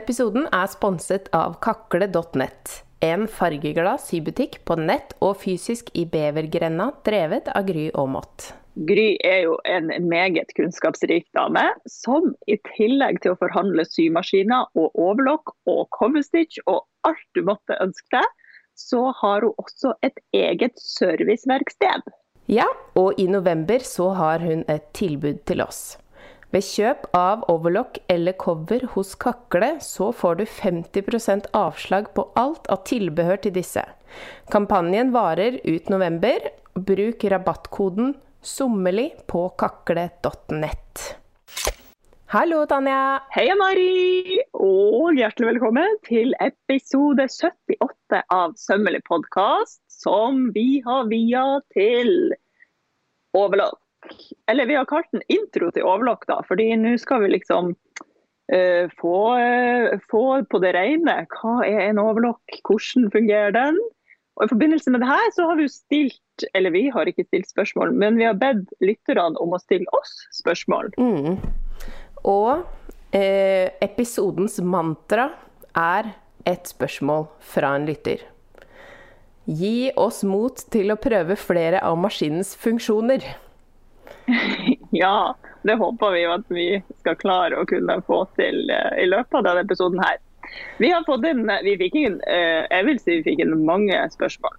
Episoden er sponset av kakle.nett. En fargeglad sybutikk på nett og fysisk i Bevergrenda, drevet av Gry Aamodt. Gry er jo en meget kunnskapsrik dame, som i tillegg til å forhandle symaskiner og overlock og coverstitch og alt du måtte ønske deg, så har hun også et eget serviceverksted. Ja, og i november så har hun et tilbud til oss. Ved kjøp av overlock eller cover hos Kakle, så får du 50% avslag på alt av tilbehør til disse. Kampanjen varer ut november. Bruk rabattkoden 'sommerlig' på kakle.nett. Hallo, Tanja. Hei, Mari, og hjertelig velkommen til episode 78 av Sømmelig podkast, som vi har via til Overlock. Eller vi har kalt den intro til overlock, da, fordi nå skal vi liksom uh, få, uh, få, på det rene hva er en overlock, hvordan fungerer den? Og I forbindelse med det her så har vi jo stilt, eller vi har ikke stilt spørsmål, men vi har bedt lytterne om å stille oss spørsmål. Mm. Og eh, episodens mantra er et spørsmål fra en lytter. Gi oss mot til å prøve flere av maskinens funksjoner. ja, det håper vi at vi skal klare å kunne få til uh, i løpet av denne episoden her. Vi har fått inn, vi fikk inn uh, jeg vil si vi fikk inn mange spørsmål.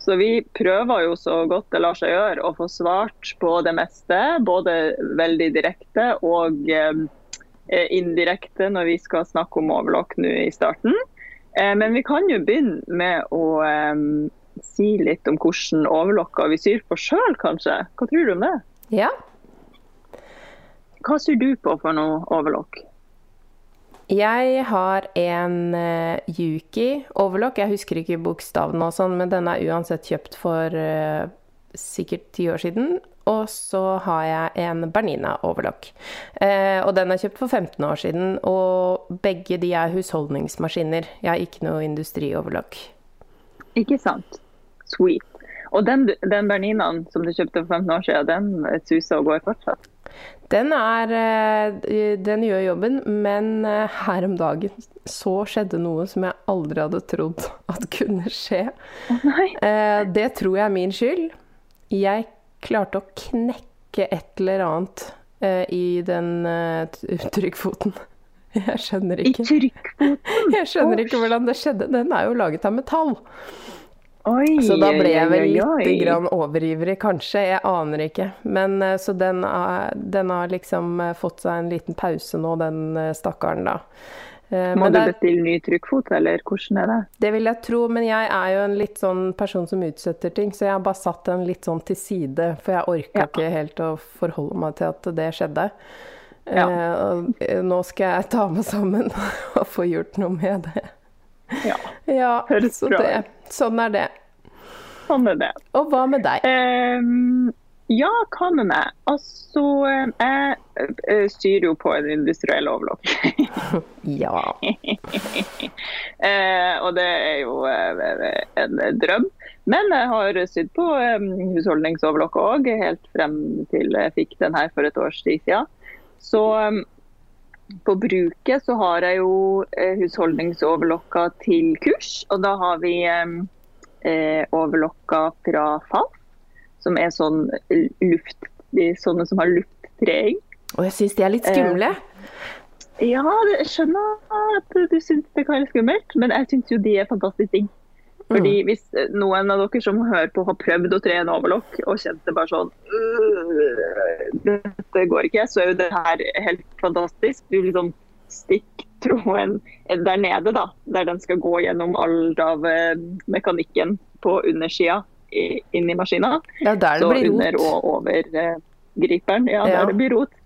Så vi prøver jo så godt det lar seg gjøre å få svart på det meste. Både veldig direkte og indirekte når vi skal snakke om overlock nå i starten. Men vi kan jo begynne med å si litt om hvordan overlocker vi syr på sjøl, kanskje. Hva tror du om det? Ja. Hva syr du på for noe overlock? Jeg har en uh, Yuki overlock. Jeg husker ikke bokstavene og sånn, men den er uansett kjøpt for uh, sikkert ti år siden. Og så har jeg en Bernina overlock. Uh, og den er kjøpt for 15 år siden. Og begge de er husholdningsmaskiner. Jeg har ikke noe industrioverlock. Ikke sant. Sweet. Og den, den Berninaen som du kjøpte for 15 år siden, den suser og går fortsatt? Den er eh, Den gjør jobben, men eh, her om dagen så skjedde noe som jeg aldri hadde trodd at kunne skje. Oh, det tror jeg er min skyld. Jeg klarte å knekke et eller annet i den trykkfoten. Jeg skjønner ikke. I trykkfoten? Jeg skjønner ikke hvordan det skjedde. Den er jo laget av metall. Oi, så da ble jeg vel litt grann overivrig, kanskje. Jeg aner ikke. Men eh, Så den, er, den, har liksom eh, fått seg en liten pause nå, den eh, stakkaren, da. Må men du bestille ny trykkfot, eller hvordan er det? Det vil jeg tro, men jeg er jo en litt sånn person som utsetter ting, så jeg har bare satt den litt sånn til side. For jeg orka ja. ikke helt å forholde meg til at det skjedde. Ja. og nå skal jeg ta meg sammen og få gjort noe med det. Ja, ja så det, sånn er det. Sånn er det. Og hva med deg? Um, ja, hva med meg? Altså, jeg uh, styrer jo på en industriell overlock. ja. uh, og det er jo en drøm. Men jeg har sydd på um, husholdningsoverlock òg, helt frem til jeg fikk den her for et års tid siden. Så um, på bruket så har jeg jo husholdningsoverlokka til kurs, og da har vi eh, overlokka fra FAF, som er sånn luft, de sånne som har lufttreing. Og jeg syns de er litt skumle. Eh, ja, jeg skjønner at du syns det kan være skummelt, men jeg syns jo de er fantastisk digg. Fordi mm. Hvis noen av dere som hører på har prøvd å trene en overlock og kjent det bare sånn Dette går ikke, så er jo det her helt fantastisk. Du liksom stikker tråden der nede, da, der den skal gå gjennom all av eh, mekanikken på undersida inn i maskina. Ja, der det blir rot. Så under og over eh, griperen. Ja, der ja. det blir rot.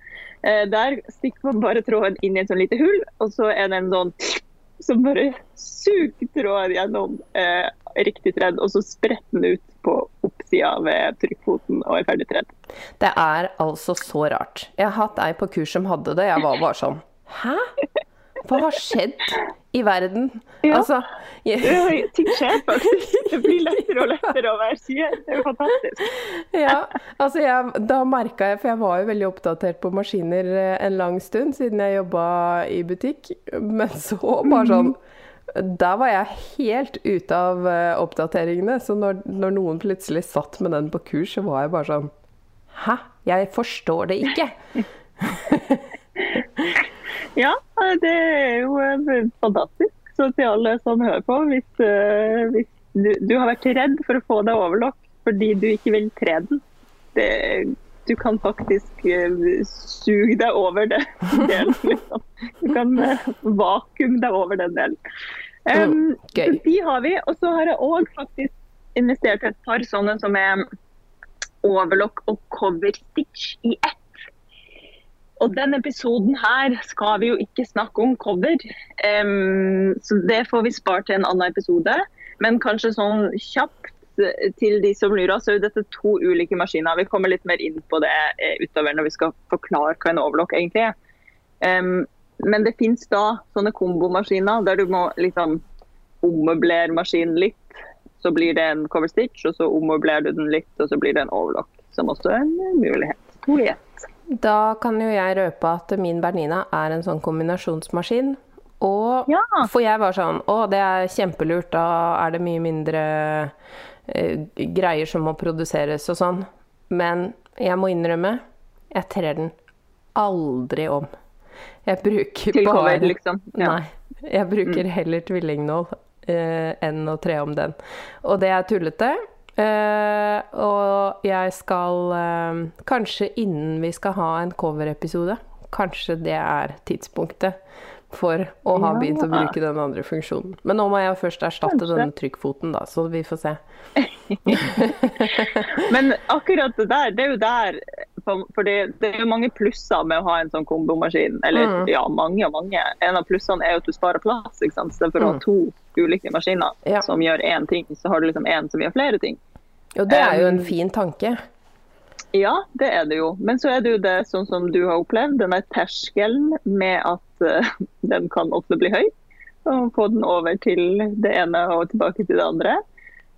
Eh, der stikker man bare tråden inn i et sånn lite hull, og så er det en sånn som bare suger tråden gjennom eh, riktig tredd, og så spretter den ut på oppsida ved trykkfoten og er ferdig tredd. Det er altså så rart. Jeg har hatt ei på kurs som hadde det. Jeg var bare sånn Hæ? Hva har skjedd i verden? Ja. Altså, jeg, Ja, Ting skjer faktisk. Det blir lettere og lettere å være sier. Det er jo fantastisk. ja, altså jeg, da merka jeg, for jeg var jo veldig oppdatert på maskiner eh, en lang stund siden jeg jobba i butikk, men så bare sånn Der var jeg helt ute av eh, oppdateringene. Så når, når noen plutselig satt med den på kurs, så var jeg bare sånn Hæ? Jeg forstår det ikke. Ja, det er jo eh, fantastisk. Så til alle som hører på, hvis, eh, hvis du, du har vært redd for å få deg overlock fordi du ikke vil tre den, det, du kan faktisk eh, suge deg over det delen. Liksom. Du kan vakuum deg over den delen. Um, okay. så de har vi. Og så har jeg òg faktisk investert i et par sånne som er overlock og cover stitch i ett. Og denne episoden her skal vi jo ikke snakke om cover, um, så det får vi spart til en annen episode. Men kanskje sånn kjapt eh, til de som lurer, så er jo dette to ulike maskiner. Vi kommer litt mer inn på det eh, utover når vi skal forklare hva en overlock egentlig er. Um, men det finnes da sånne kombomaskiner der du må liksom ommøblere maskinen litt. Så blir det en cover stitch, og så ommøblerer du den litt, og så blir det en overlock. Som også er en mulighet. Ett. Da kan jo jeg røpe at min Bernina er en sånn kombinasjonsmaskin. Og Ja. for jeg var sånn Å, det er kjempelurt. Da er det mye mindre eh, greier som må produseres og sånn. Men jeg må innrømme, jeg trer den aldri om. Jeg bruker bare liksom. Ja. Nei. Jeg bruker heller tvillingnål eh, enn å tre om den. Og det er tullete. Eh, og jeg skal uh, Kanskje innen vi skal ha en cover-episode, kanskje det er tidspunktet for å ha Ja. begynt å bruke den andre funksjonen. Men nå må jeg først erstatte Kanskje. denne trykkfoten, da, så vi får se. Men akkurat det der, det er jo der for for det, det er jo mange plusser med å ha en sånn kombomaskin. Eller Mm. ja, mange og mange. En av plussene er jo at du sparer plass. ikke sant? Istedenfor å Mm. ha to ulike maskiner Ja. som gjør én ting, så har du liksom én som gjør flere ting. Og det er jo en fin tanke. Ja, det er det jo. Men så er det jo det sånn som du har opplevd, denne terskelen med at uh, den kan ofte bli høy. Og få den over til det ene og tilbake til det andre.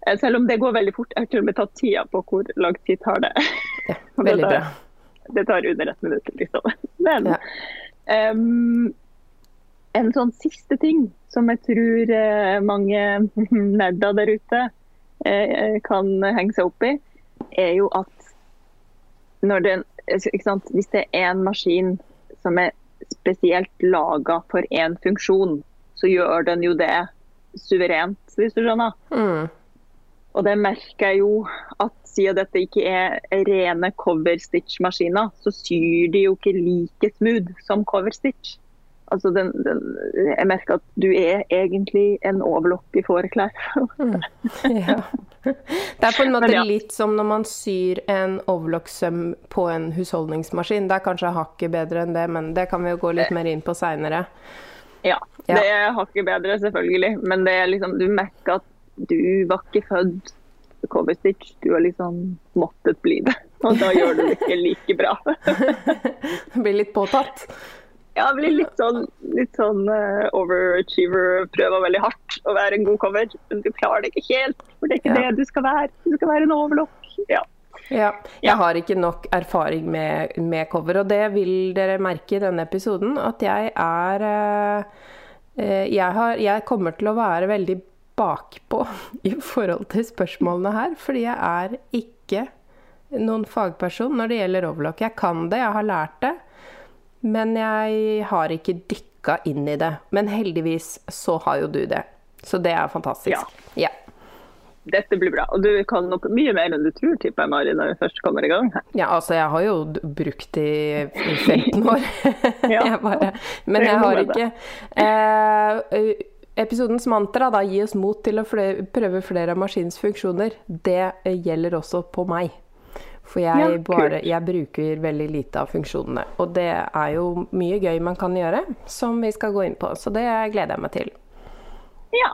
Eh, Selv om det går veldig fort. Jeg har til og med tatt tida på hvor lang tid tar det. Ja, veldig det tar- bra. Det tar under ett minutt, liksom. Men Ja. um, en sånn siste ting som jeg tror eh, mange nerder der ute eh, kan henge seg opp i, er jo at det, sant? hvis det er en maskin som er spesielt laga for én funksjon, så gjør den jo det suverent, hvis du skjønner. Mm. Og det merker jeg jo at siden dette ikke er rene cover stitch-maskiner, så syr de jo ikke like smooth som cover stitch. Altså den, den, jeg merker at du er egentlig en overlock i fåreklær. Ja. Det er på en måte ja. litt som når man syr en overlock-søm på en husholdningsmaskin. Det er kanskje hakket bedre enn det, men det kan vi jo gå litt mer inn på seinere. Ja, Ja. det er hakket bedre, selvfølgelig. Men det er liksom, du merker at du var ikke født cover stitch. Du har liksom måttet bli det. Og da gjør du det ikke like bra. Blir litt påtatt. Ja, blir litt sånn, litt sånn uh, overachiever, prøver veldig hardt å være en god cover, men du klarer det ikke helt. For det er ikke Ja. det du skal være. Du skal være en overlock. Ja. Ja. Jeg har ikke nok erfaring med, med cover, og det vil dere merke i denne episoden. At jeg er eh, eh, jeg, har, jeg kommer til å være veldig bakpå i forhold til spørsmålene her, fordi jeg er ikke noen fagperson når det gjelder overlock. Jeg kan det, jeg har lært det, men jeg har ikke dykka inn i det. Men heldigvis så har jo du det. Så det er fantastisk. Ja. Dette blir bra. Og du kan nok mye mer enn du tror, tipper jeg, Mari, når vi først kommer i gang her. Ja, altså jeg har jo brukt det i 15 år. Ja. jeg bare, men jeg har ikke eh, Episodens mantra, da, gi oss mot til å flere, prøve flere av maskinens funksjoner, det eh, gjelder også på meg. For jeg, bare, jeg bruker veldig lite av funksjonene. Og det er jo mye gøy man kan gjøre, som vi skal gå inn på. Så det gleder jeg meg til. Ja.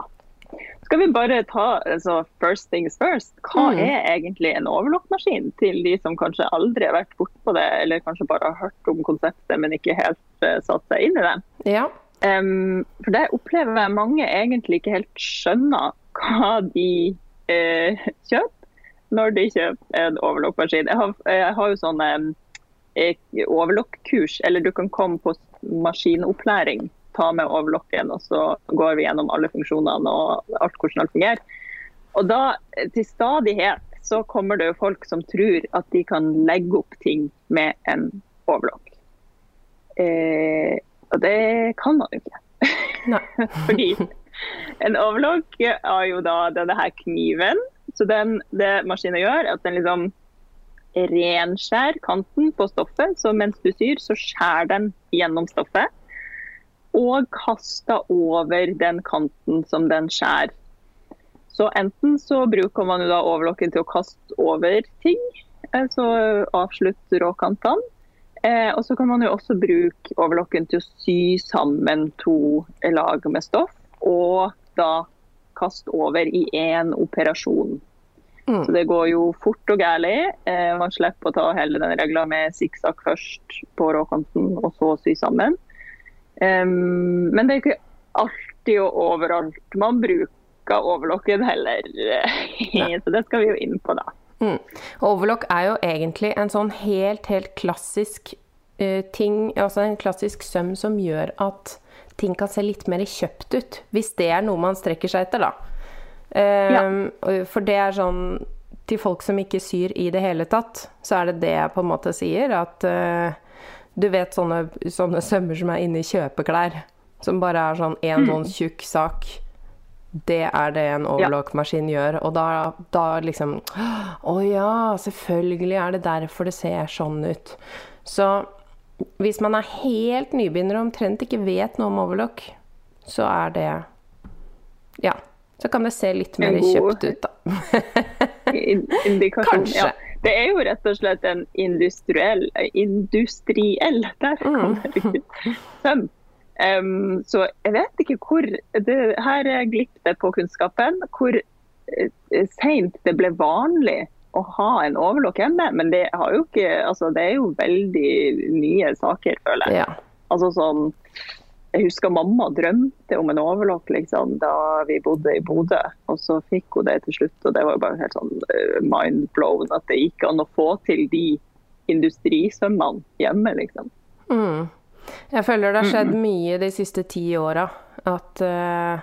Skal vi bare ta altså, first things first? Hva Mm. er egentlig en overlockmaskin til de som kanskje aldri har vært bortpå det, eller kanskje bare har hørt om konseptet, men ikke helt uh, satt seg inn i det? Ja. Um, for det opplever jeg mange egentlig ikke helt skjønner hva de eh, kjøper når de kjøper en overlokkmaskin. Jeg, jeg har jo sånne eh, overlock-kurs, eller du kan komme på maskinopplæring. Ta med overlokken, og så går vi gjennom alle funksjonene og alt hvordan alt fungerer. Og da, til stadighet, så kommer det jo folk som tror at de kan legge opp ting med en overlock. Eh, og det kan man ikke. Fordi en overlock har jo da denne her kniven. Så den, det maskinen gjør, er at den liksom renskjærer kanten på stoffet. Så mens du syr, så skjærer den gjennom stoffet. Og kaster over den kanten som den skjærer. Så enten så bruker man jo da overlocken til å kaste over ting, så avslutte råkantene. Eh, og så kan man jo også bruke overlocken til å sy sammen to lag med stoff, og da kaste over i én operasjon. Mm. Så det går jo fort og gærlig. Eh, man slipper å ta hele den regla med sikksakk først på råkanten, og så sy sammen. Um, men det er ikke alltid og overalt man bruker overlocken heller. så det skal vi jo inn på, da. Mm. Overlock er jo egentlig en sånn helt, helt klassisk uh, ting, altså en klassisk søm som gjør at ting kan se litt mer kjøpt ut. Hvis det er noe man strekker seg etter, da. Um, ja. For det er sånn Til folk som ikke syr i det hele tatt, så er det det jeg på en måte sier. At uh, du vet sånne, sånne sømmer som er inni kjøpeklær. Som bare er sånn én mm. sånn tjukk sak det er det en overlock-maskin gjør. Og da, da, liksom Å ja, selvfølgelig er det derfor det ser sånn ut. Så hvis man er helt nybegynner og omtrent ikke vet noe om overlock, så er det Ja. Så kan det se litt mer kjøpt ut, da. Kanskje. Ja. Det er jo rett og slett en industriell Industriell! Der kom det mm. Um, så jeg vet ikke hvor det, Her glipper det på kunnskapen. Hvor uh, seint det ble vanlig å ha en overlock hjemme. Men det, ikke, altså, det er jo veldig nye saker, føler jeg. Ja. Altså sånn jeg husker mamma drømte om en overlock liksom, da vi bodde i Bodø. Og så fikk hun det til slutt, og det var bare helt sånn uh, mind blown at det gikk an å få til de industrisømmene hjemme, liksom. Mm. Jeg føler det har skjedd mye de siste ti åra. At uh,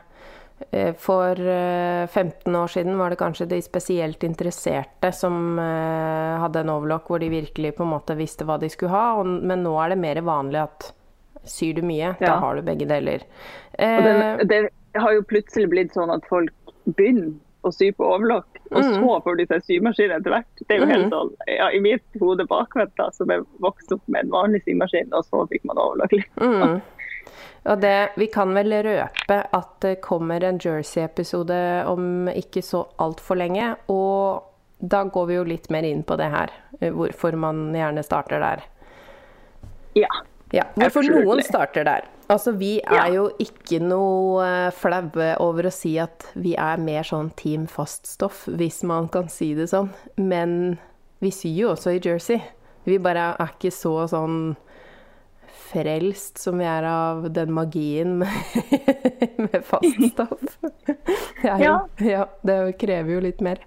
for uh, eh, 15 år siden var det kanskje de spesielt interesserte som uh, hadde en overlock hvor de virkelig på en måte visste hva de skulle ha, og, men nå er det mer vanlig at syr du mye, ja. da har du begge deler. Den, det har jo plutselig blitt sånn at folk begynner å sy på overlock, og mm. så får du seg symaskin etter hvert. Det er jo helt mm. sånn, ja, I mitt hode bakvendt, da, som er vokst opp med en vanlig symaskin, og så fikk man overlock. Mm. Og det, vi kan vel røpe at det kommer en Jersey-episode om ikke så altfor lenge. Og da går vi jo litt mer inn på det her, hvorfor man gjerne starter der. Ja. ja hvorfor Absolutely. noen starter der. Altså, vi er ja. jo ikke noe uh, flaue over å si at vi er mer sånn team faststoff, hvis man kan si det sånn. Men vi syr jo også i Jersey. Vi bare er ikke så sånn frelst som vi er av den magien med, med faststoff. ja. ja. Det krever jo litt mer.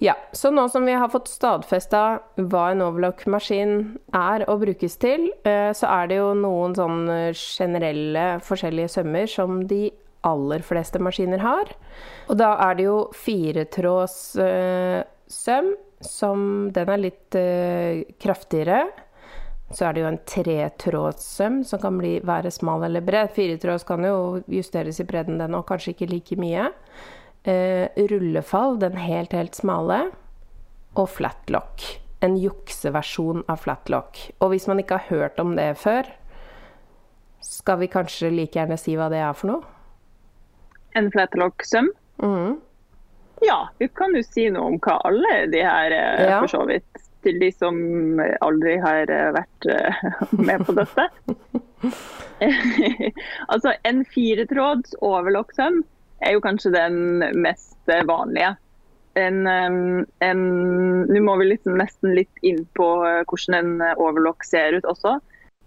Ja, så nå som vi har fått stadfesta hva en overlock-maskin er og brukes til, eh, så er det jo noen sånn generelle forskjellige sømmer som de aller fleste maskiner har. Og da er det jo firetråds uh, søm, som Den er litt kraftigere. Så er det jo en tretrådssøm som kan bli, være smal eller bred. Firetråds kan jo justeres i bredden, den òg, kanskje ikke like mye eh, rullefall, den helt, helt smale, og flatlock. En jukseversjon av flatlock. Og hvis man ikke har hørt om det før, skal vi kanskje like gjerne si hva det er for noe? En flatlock-søm? Mm. Ja, vi kan jo si noe om hva alle de her eh, ja. for så vidt. Til de som aldri har eh, vært eh, med på dette. altså en firetråds overlock-søm er jo kanskje den mest vanlige. Nå må vi liksom nesten litt inn på eh, hvordan en overlock ser ut også.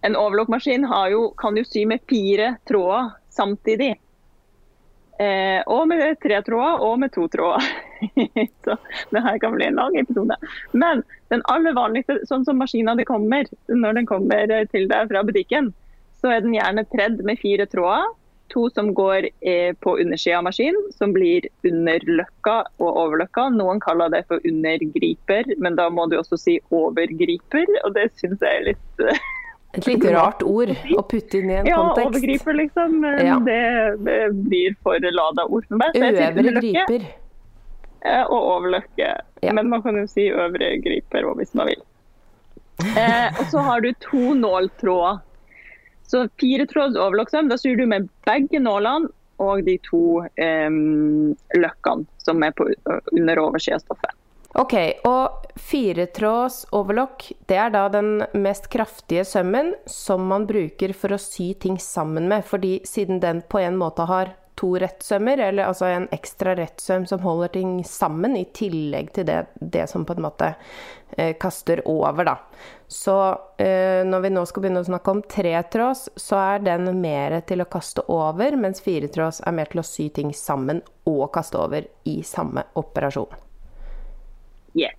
en overlockmaskin kan jo sy med fire tråder samtidig. Eh, og med tre tråder og med to tråder. så det her kan bli en lang episode. Men den aller vanligste, sånn som maskina det kommer når den kommer til deg fra butikken, så er den gjerne tredd med fire tråder. To som går eh, på undersida av maskinen, som blir underløkka og overløkka. Noen kaller det for undergriper, men da må du også si overgriper, og det syns jeg er litt et litt rart ord å putte inn i en ja, kontekst. Ja, overgriper, liksom. Ja. Det, blir for lada ord for meg. Øvre griper. Og overløkke. Ja. Men man kan jo si øvre griper òg, hvis man vil. Eh, og så har du to nåltråder. Så firetråds overlokkssøm, da syr du med begge nålene og de to um, løkkene som er på, under oversida av stoffet. Ok, og firetråds overlock, det er da den mest kraftige sømmen som man bruker for å sy ting sammen med, fordi siden den på en måte har to rettsømmer, eller altså en ekstra rettsøm som holder ting sammen, i tillegg til det, det som på en måte eh, kaster over, da. Så eh, når vi nå skal begynne å snakke om tretrås, så er den mer til å kaste over, mens firetrås er mer til å sy ting sammen og kaste over i samme operasjon. Yeah.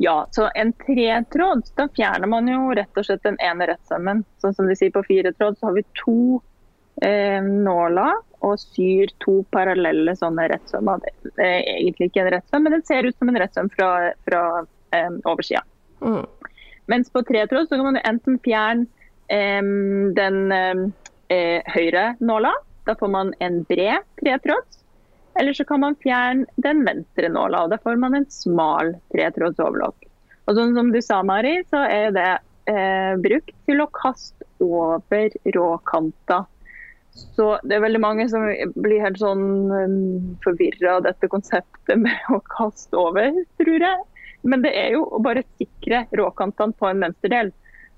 Ja, så en tretråd, da fjerner man jo rett og slett den ene rettsømmen. Sånn som de sier på firetråd, så har vi to eh, nåler og syr to parallelle sånne rettsømmer. Det er egentlig ikke en rettsøm, men den ser ut som en rettsøm fra, fra eh, oversida. Mm. Mens på tretråd så kan man enten fjerne eh, den eh, høyre nåla. Da får man en bred tretråds. Eller så kan man fjerne den venstre nåla, og da får man en smal tretråds overlock. Og sånn som du sa, Mari, så er det eh, brukt til å kaste over råkanta. Så det er veldig mange som blir helt sånn um, forvirra av dette konseptet med å kaste over, tror jeg. Men det er jo å bare sikre råkantene på en mønsterdel.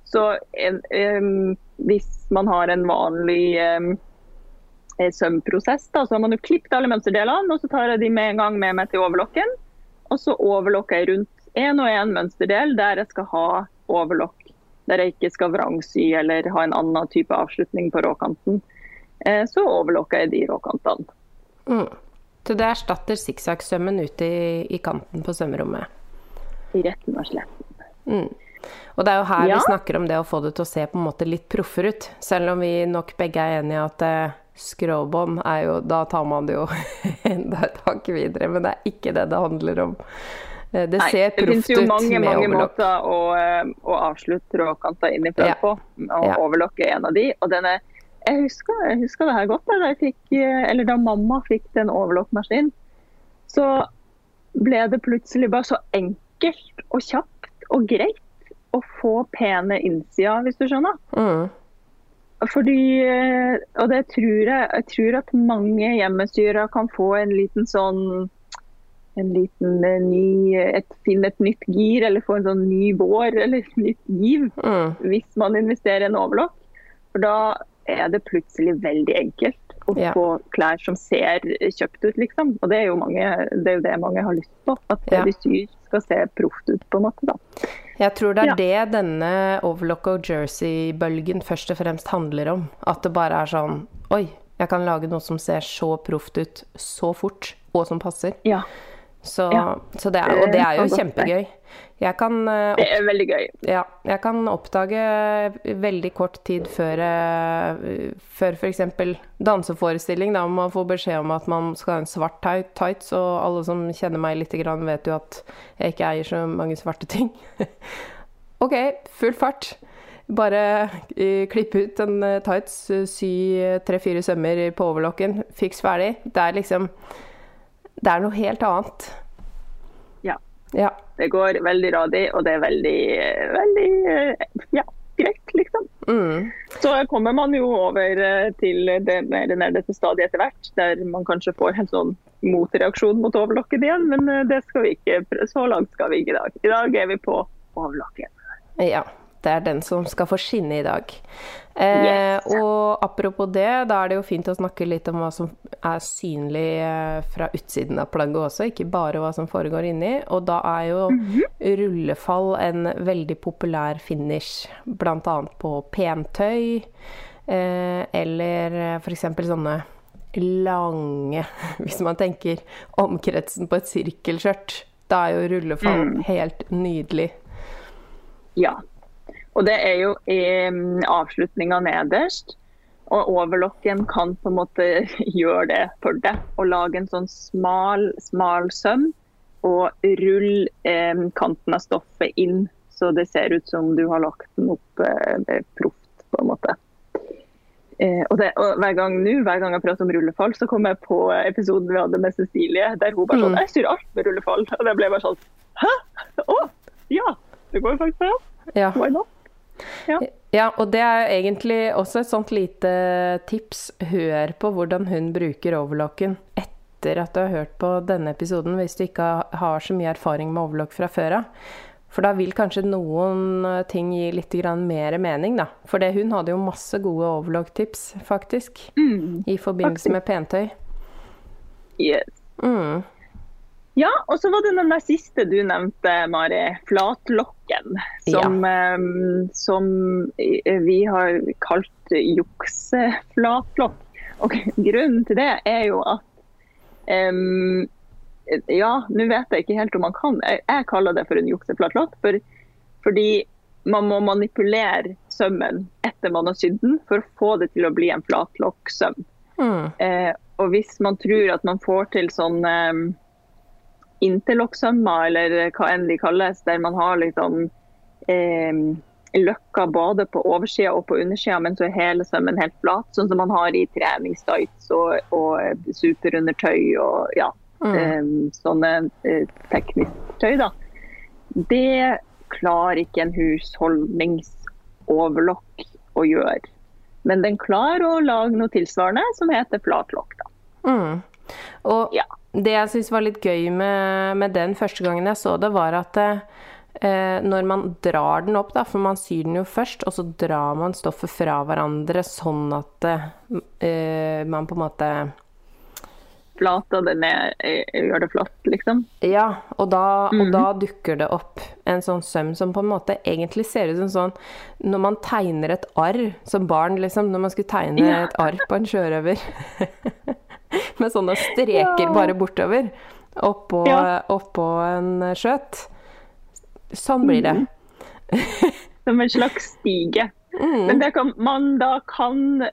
Så en, um, hvis man har en vanlig um, Eh, sømprosess. Da. Så har man jo klippet alle mønsterdelene, og så tar jeg de med en gang med meg til overlokken. Og så overlokker jeg rundt én og én mønsterdel der jeg skal ha overlokk. Der jeg ikke skal vrangsy eller ha en annen type avslutning på råkanten. Eh, så overlokker jeg de råkantene. Mm. Så det erstatter sikksakksømmen ute i, i, kanten på sømmerommet? I retten av sletten. Mm. Og det er jo her ja. vi snakker om det å få det til å se på en måte litt proffere ut. Selv om vi nok begge er enige at eh, skråbånd er jo Da tar man det jo enda et hakk videre, men det er ikke det det handler om. Eh, det Nei, ser proft ut med overlock. Det finnes jo mange, mange måter å, eh, å avslutte råkanta inn i front ja. på, og ja. overlock er en av de. Og denne, jeg, husker, jeg husker det her godt da, fikk, eh, eller da mamma fikk den overlockmaskinen. Så ble det plutselig bare så enkelt og kjapt og greit å få pene innsider, hvis du skjønner. Mm. Fordi, eh, og det tror jeg, jeg tror at mange hjemmestyrer kan få en liten sånn en liten eh, ny, et, finne et nytt gir eller få en sånn ny vår eller et nytt giv mm. hvis man investerer i en overlock. For da er det plutselig veldig enkelt å ja. få klær som ser kjøpt ut, liksom. Og det er jo, mange, det, er jo det mange har lyst på. At det ja. de syr skal se proft ut, på en måte. da. Jeg tror det er ja. det denne overlock og jersey-bølgen først og fremst handler om. At det bare er sånn Oi, jeg kan lage noe som ser så proft ut så fort, og som passer. Ja. Så, så det er, og det er jo kjempegøy. Jeg kan, uh, det er veldig gøy. Ja, jeg kan oppdage veldig kort tid før, uh, før f.eks. danseforestilling, da man får beskjed om at man skal ha en svart tights, og alle som kjenner meg litt, vet jo at jeg ikke eier så mange svarte ting. OK, full fart. Bare uh, klippe ut en tights, sy tre-fire sømmer på overlocken, fiks ferdig. Det er liksom Det er noe helt annet. Ja. Det går veldig radig, og det er veldig, veldig ja, greit, liksom. Mm. Så kommer man jo over eh, til det mer nederste stadiet etter hvert, der man kanskje får en sånn motreaksjon mot overlokket igjen, men eh, det skal vi ikke, så langt skal vi ikke i dag. I dag er vi på overlokket. Ja. Det er den som skal få skinne i dag. Eh, Yes. Og apropos det, da er det jo fint å snakke litt om hva som er synlig eh, fra utsiden av plagget også, ikke bare hva som foregår inni. Og da er jo rullefall en veldig populær finish, bl.a. på pentøy, eh, eller f.eks. sånne lange Hvis man tenker omkretsen på et sirkelskjørt, da er jo rullefall helt nydelig. Ja. Og det er jo i mm, avslutninga nederst. Og overlokken kan på en måte gjøre det for deg. Og lage en sånn smal, smal søm. Og rull eh, kanten av stoffet inn, så det ser ut som du har lagt den opp eh, proft, på en måte. Eh, og, det, og hver gang nå, hver gang jeg prater om rullefall, så kommer jeg på episoden vi hadde med Cecilie, der hun bare sånn Mm. Jeg styrer alt med rullefall. Og det ble bare sånn Hæ? Å! Ja! Det går jo faktisk bra. Ja. Why not? Ja. Ja, og det er egentlig også et sånt lite tips. Hør på hvordan hun bruker overlocken etter at du har hørt på denne episoden, hvis du ikke har så mye erfaring med overlock fra før av. For da vil kanskje noen eh, ting gi litt mer mening, da. For hun hadde jo masse gode overlock-tips, faktisk, Mm. i forbindelse med pentøy. Yes. Mm. Ja, og så var det den der siste du nevnte, Mari. Flatlokken. Som, eh, som vi har kalt jukseflatlokk. Og grunnen til det er jo at um, Ja, nå vet jeg ikke helt om man kan. Jeg, jeg kaller det for en jukseflatlokk. For, fordi man må manipulere sømmen etter man har sydd den, for å få det til å bli en flatlokksøm. Mm. Eh, og hvis man tror at man får til sånn eh, interlocksømmer, eller hva enn de kalles, der man har liksom eh, løkka både på oversida og på undersida, men så er hele sømmen helt flat, sånn som man har i treningstights og, og superundertøy og ja, Mm. eh, sånne eh, teknisk tøy, da. Det klarer ikke en husholdningsoverlokk å gjøre. Men den klarer å lage noe tilsvarende som heter flatlokk. da. Mm. Og Ja. Det jeg syns var litt gøy med, med den første gangen jeg så det, var at eh, når man drar den opp, da, for man syr den jo først, og så drar man stoffet fra hverandre sånn at eh, man på en måte Flata det ned, eh, gjør det flott, liksom. Ja, og da, og Mhm. da dukker det opp en sånn søm som på en måte egentlig ser ut som sånn Når man tegner et arr som barn, liksom, når man skulle tegne Ja. et arr på en sjørøver med sånne streker Ja. bare bortover oppå, Ja. oppå en skjøt. Sånn blir det. Som en slags stige. Mm. Men det kan, man da kan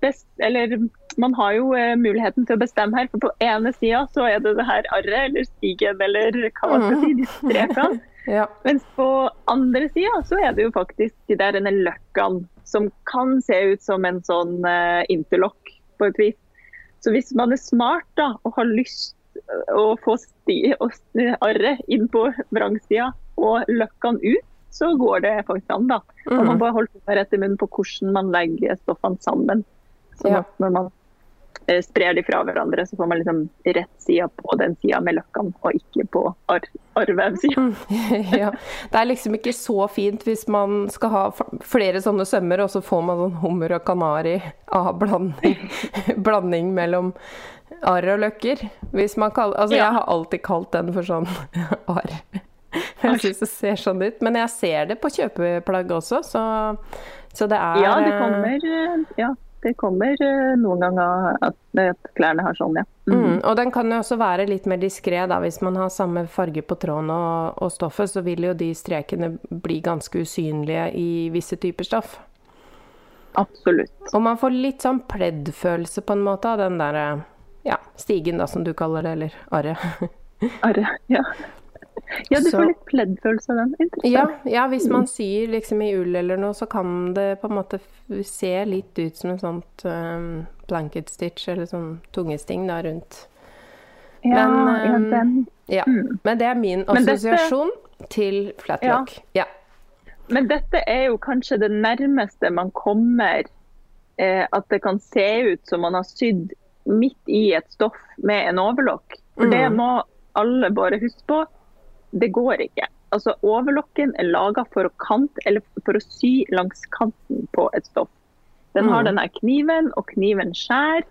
best, Eller man har jo eh, muligheten til å bestemme her. For på ene sida så er det det her arret eller stigen eller hva man skal si, de strekene. Ja. Mens på andre sida så er det jo faktisk de der løkkene som kan se ut som en sånn eh, interlock på et vis. Så hvis man er smart da, og har lyst å få sti og arret inn på vrangsida og løkkene ut, så går det faktisk an. da. Og man må bare holder seg rett i munnen på hvordan man legger stoffene sammen. Sånn Ja. at når man sprer de fra hverandre, så får man liksom rett sida på den sida med løkkene, og ikke på ar arvevsida. ja. Det er liksom ikke så fint hvis man skal ha flere sånne sømmer, og så får man sånn hummer og kanari av blanding, blanding mellom arr og løkker. Hvis man kaller, altså Ja. Jeg har alltid kalt den for sånn arr. Jeg syns det ser sånn ut. Men jeg ser det på kjøpeplagg også, så, så det er Ja, det eh, kommer, eh, ja, det kommer eh, noen ganger at, at klærne har sånn, ja. Mm. Mm, og den kan jo også være litt mer diskré. Hvis man har samme farge på tråden og, og stoffet, så vil jo de strekene bli ganske usynlige i visse typer stoff. Absolutt. Og man får litt sånn pleddfølelse på en måte av den der ja, stigen, da, som du kaller det, eller arret. Arre, ja. Ja, du Så- får litt pleddfølelse av den. Ja, ja, hvis man syr liksom i ull eller noe, så kan det på en måte se litt ut som en sånt um, blanket stitch, eller sånn tungesting da rundt. ja, men, ja, um, den. Ja, Mm. men det er min assosiasjon dette- til flatlock. Ja. Men dette er jo kanskje det nærmeste man kommer eh, at det kan se ut som man har sydd midt i et stoff med en overlock. For det Mm. må alle bare huske på. Det går ikke. Altså overlokken er laga for for å sy langs kanten på et stoff. Den har Mm. denne kniven, og kniven skjærer.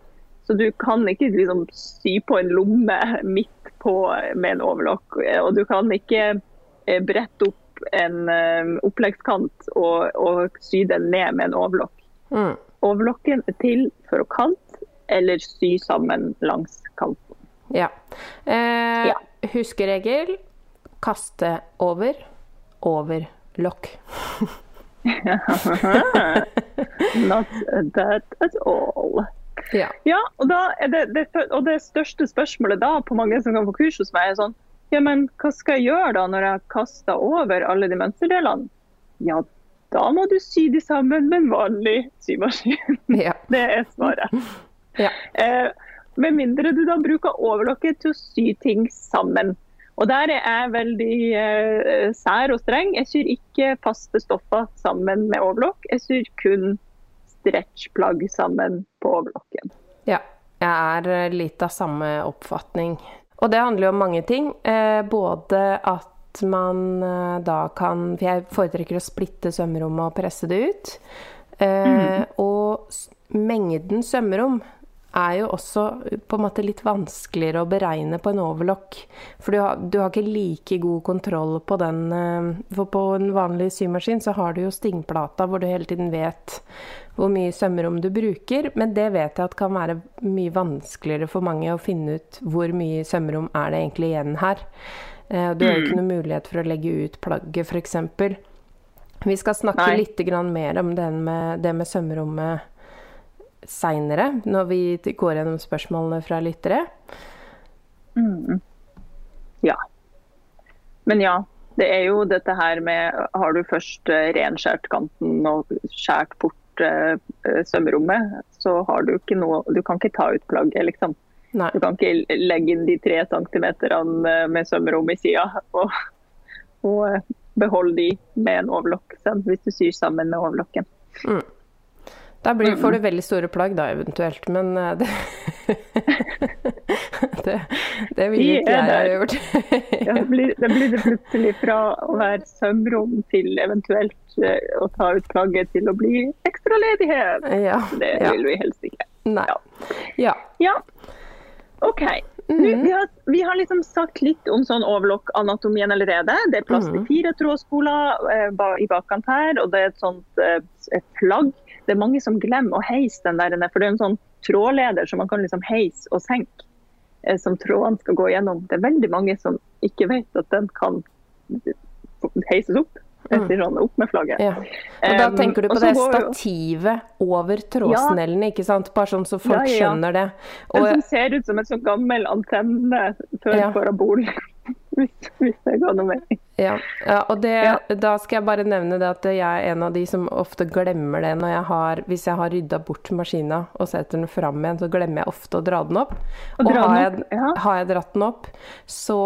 Så du kan ikke liksom sy på en lomme midt på med en overlokk. Og du kan ikke eh, brette opp en eh, oppleggskant og, og sy den ned med en overlokk. Mm. Overlokken er til for å kante eller sy sammen langs kanten. Ja. Eh, Ja. Huskeregel kaste over, over lokk. Not that at all. Ja. Ja, og, det, det, og det største spørsmålet da på mange som kan få kurs hos meg, er sånn Ja, men hva skal jeg gjøre da når jeg kaster over alle de mønsterdelene? Ja, da må du sy de sammen med en vanlig symaskin. ja. Det er svaret. ja. Eh, med mindre du da bruker overlokket til å sy ting sammen. Og der er jeg veldig eh, sær og streng. Jeg syr ikke faste stoffer sammen med overlokk. Jeg syr kun stretchplagg sammen på overlokken. Ja, jeg er litt av samme oppfatning. Og det handler jo om mange ting. Eh, både at man eh, da kan For jeg foretrekker å splitte sømrommet og presse det ut. Eh, Og s- mengden sømrom er jo også på en måte litt vanskeligere å beregne på en overlock. For du har, du har ikke like god kontroll på den eh, For på en vanlig symaskin så har du jo stingplata hvor du hele tiden vet hvor mye sømrom du bruker, men det vet jeg at kan være mye vanskeligere for mange å finne ut hvor mye sømrom er det egentlig igjen her. Eh, Du har jo ikke noen mulighet for å legge ut plagget, f.eks. Vi skal snakke Nei. litt mer om det med, det med sømrommet seinere, når vi går gjennom spørsmålene fra lyttere. Ja. Men ja, det er jo dette her med Har du først eh, renskjært kanten og skjært bort eh, eh, sømrommet, så har du ikke noe Du kan ikke ta ut plagget, liksom. Nei. Du kan ikke legge inn de tre centimeterne med sømrom i sida og, og eh, beholde de med en overlokk, hvis du syr sammen med overlokken. Da blir, får du veldig store plagg da, eventuelt, men eh, det Det, det ville ikke jeg ha gjort. Ja, det, blir, det blir det plutselig fra å være sømrom til eventuelt eh, å ta ut plagget til å bli ekstraledighet. ja. Det ja. vil vi helst ikke. Nei. Ja. Ja, OK. Nå, vi, har, vi har liksom sagt litt om sånn overlock-anatomien allerede. Det er plass til Mhm. fire trådspoler eh, ba- i bakkant her, og det er et sånt eh, et flagg. Det er mange som glemmer å heise den der, for det er en sånn trådleder som man kan liksom heise og senke. eh, Som trådene skal gå gjennom. Det er veldig mange som ikke vet at den kan heises opp. Mm. sånn, opp med flagget. ja. Og da Um, tenker du på um, det stativet jo- over trådsnellene, ikke sant? Bare sånn så folk Ja, ja, skjønner det. Den som ser ut som en sånn gammel antenne før Ja. parabol. Hvis, hvis det ga noe mening. ja, ja, og det, Ja. da skal jeg bare nevne det at jeg er en av de som ofte glemmer det når jeg har Hvis jeg har rydda bort maskina og setter den fram igjen, så glemmer jeg ofte å dra den opp. Og Og har jeg, ja. har jeg dratt den opp, så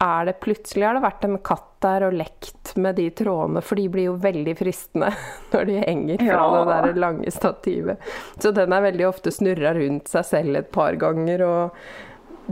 er det plutselig har det vært en katt der og lekt med de trådene, for de blir jo veldig fristende når de henger fra Ja. det der lange stativet. Så den er veldig ofte snurra rundt seg selv et par ganger. og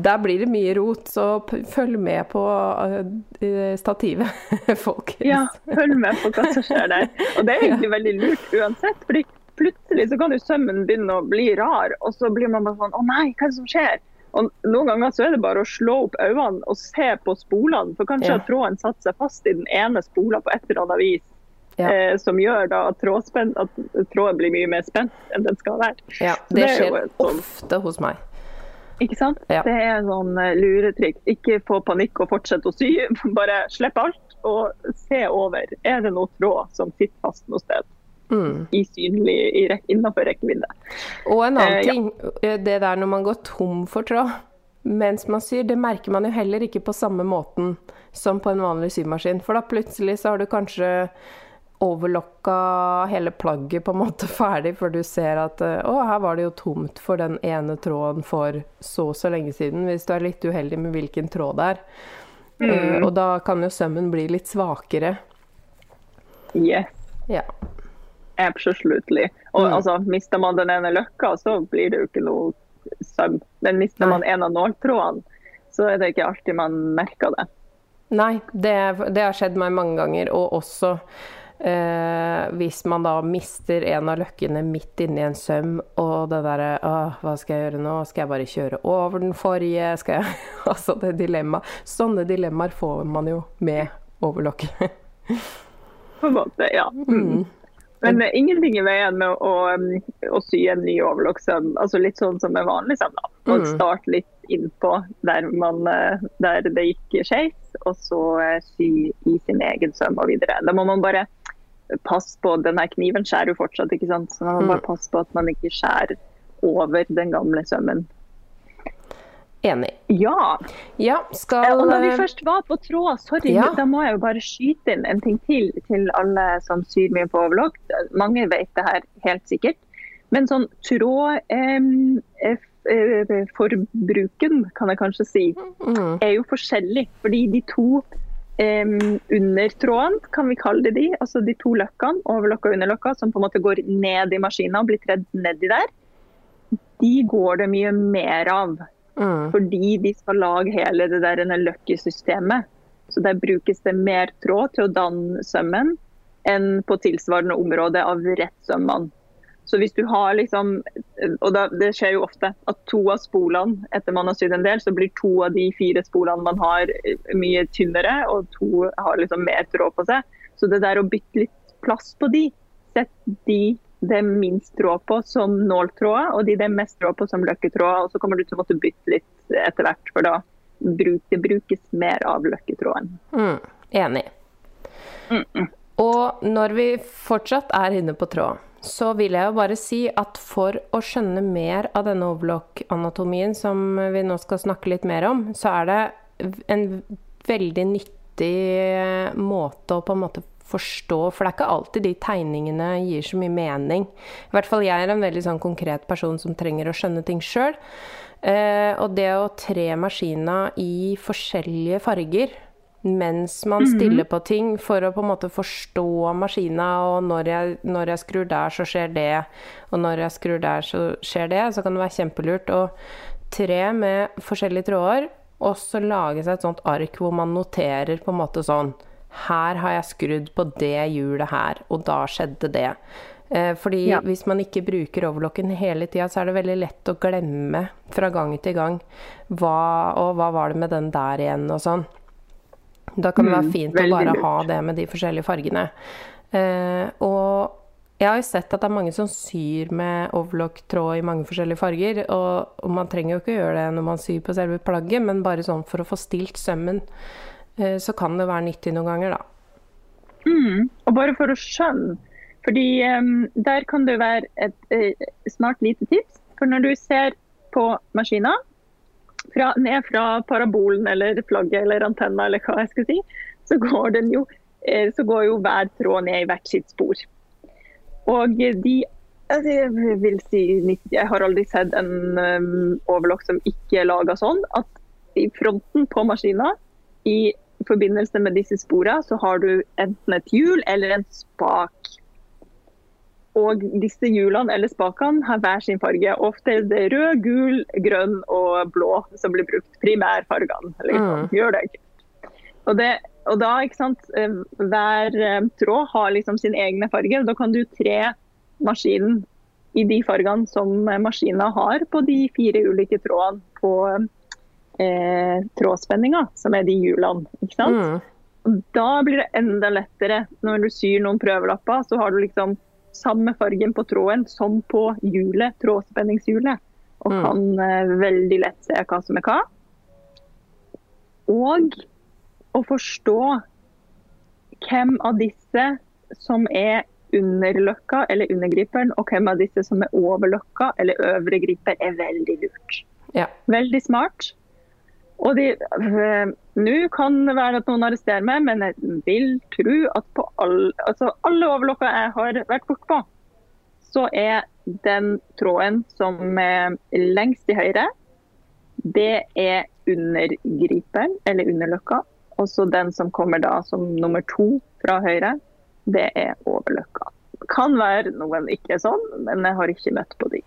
der blir det mye rot, så følg med på uh, stativet, folkens. Ja, følg med på hva som skjer der. Og det er egentlig veldig lurt uansett. fordi plutselig så kan jo sømmen begynne å bli rar, og så blir man bare sånn Å nei, hva er det som skjer? Og noen ganger så er det bare å slå opp øynene og se på spolene, for kanskje Ja. har tråden satt seg fast i den ene spola på et eller annet vis. Ja. Eh, som gjør da at, at tråden blir mye mer spent enn den skal være. Ja, det er jo skjer sånn- ofte hos meg. Ikke sant? Ja. Det er sånn luretrykk. luretriks. Ikke få panikk og fortsette å sy. Bare slipp alt og se over. Er det noe tråd som sitter fast noe sted? Mm. I synlig, i rek innenfor rekkevidde. Og en annen Eh, ting, ja. det der når man går tom for tråd mens man syr, det merker man jo heller ikke på samme måten som på en vanlig symaskin. For da plutselig så har du kanskje overlokka hele plagget på en måte ferdig, for du ser at eh, å, her var det jo tomt for den ene tråden for så og så lenge siden, hvis du er litt uheldig med hvilken tråd det er. Eh, og da kan jo sømmen bli litt svakere. Yes, Ja. absolutely. Og Mm. altså, mister man den ene løkka, så blir det jo ikke noe søm. Men mister Nei. man en av nåltrådene, så er det ikke alltid man merker det. Nei, det, det, har skjedd meg mange ganger, og også eh, hvis man da mister en av løkkene midt inni en søm, og det derre Hva skal jeg gjøre nå? Skal jeg bare kjøre over den forrige? Skal jeg Altså, det dilemmaet. Sånne dilemmaer får man jo med overlokket. På en måte, ja. Mm. Men uh, ingenting i veien med å, å, å sy en ny overlokksøm, Altså litt sånn som en vanlig søm. da. Og start starte litt innpå der, man, uh, der det gikk skeis, og så uh, sy i sin egen søm og videre. Da må man bare passe på Denne kniven skjærer jo fortsatt, ikke sant. Så man må bare mm. passe på at man ikke skjærer over den gamle sømmen. Enig. Ja. ja skal... Og når vi først var på tråd, sorry, ja. da må jeg jo bare skyte inn en ting til til alle som syr mye på overlock. Mange vet det her helt sikkert. Men sånn trådforbruken, eh, kan jeg kanskje si, mm. er jo forskjellig. Fordi de to um, under tråden, kan vi kalle det de, altså de to løkkene, overlokka og underlokka, som på en måte går ned i maskina og blir tredd nedi der, de går det mye mer av. Mm. Fordi de skal lage hele det der Lucky-systemet. Så der brukes det mer tråd til å danne sømmen enn på tilsvarende område av rettsømmene. Så hvis du har liksom, og Det skjer jo ofte at to av spolene etter man har sydd en del, så blir to av de fire spolene man har mye tynnere, og to har liksom mer tråd på seg. Så det der å bytte litt plass på de, sett de det er minst tråd på som nåltråder, og de det er mest tråd på som løkketråder. Og så kommer du til å måtte bytte litt etter hvert, for da bruk, det brukes mer av løkketråden. Mm, enig. Mm -mm. Og når vi fortsatt er inne på tråd, så vil jeg jo bare si at for å skjønne mer av denne overlock-anatomien som vi nå skal snakke litt mer om, så er det en veldig nyttig måte å på en måte forstå, for det er ikke alltid de tegningene gir så mye mening. I hvert fall jeg er en veldig sånn konkret person som trenger å skjønne ting sjøl. Eh, og det å tre maskina i forskjellige farger mens man mhm. stiller på ting for å på en måte forstå maskina, og når jeg, når jeg skrur der, så skjer det, og når jeg skrur der, så skjer det, så kan det være kjempelurt å tre med forskjellige tråder, og så lage seg et sånt ark hvor man noterer på en måte sånn her har jeg skrudd på det hjulet her, og da skjedde det. Eh, fordi ja. hvis man ikke bruker overlocken hele tida, så er det veldig lett å glemme fra gang til gang hva Og hva var det med den der igjen, og sånn. Da kan det være mm, fint mm, å bare lurt. ha det med de forskjellige fargene. Eh, og jeg har jo sett at det er mange som syr med overlock-tråd i mange forskjellige farger. Og, og, man trenger jo ikke gjøre det når man syr på selve plagget, men bare sånn for å få stilt sømmen Eh, så kan det være nyttig noen ganger, da. Mm, og bare for å skjønne, fordi um, der kan det være et uh, smart lite tips. For når du ser på maskina, fra, ned fra parabolen eller flagget eller antenna eller hva jeg skal si, så går, jo, uh, så går jo hver tråd ned i hvert sitt spor. Og de altså, jeg vil si, jeg har aldri sett en um, overlock som ikke er laga sånn at i fronten på maskina, i forbindelse med disse sporene så har du enten et hjul eller en spak. Og disse hjulene eller spakene har hver sin farge. Ofte er det rød, gul, grønn og blå som blir brukt. Primærfargene. Liksom. Mm. Gjør det Og, det, og da, ikke sant, eh, Hver eh, tråd har liksom sin egne farge. Da kan du tre maskinen i de fargene som maskinen har på de fire ulike trådene på eh, trådspenninga, som er de hjulene. ikke sant? Mm. Da blir det enda lettere når du syr noen prøvelapper. Så har du liksom samme fargen på tråden som på hjulet, trådspenningshjulet. Og mm. kan eh, veldig lett se hva som er hva. Og å forstå hvem av disse som er underløkka eller undergriperen, og hvem av disse som er overløkka eller øvre griper, er veldig lurt. Ja. Veldig smart. Og øh, Nå kan det være at noen arresterer meg, men jeg vil tro at på all, altså alle overlokker jeg har vært bortpå, så er den tråden som er lengst til høyre, det er undergriperen, eller underløkka. Og så den som kommer da som nummer to fra høyre, det er overløkka. Kan være noen ikke er sånn, men jeg har ikke møtt på de.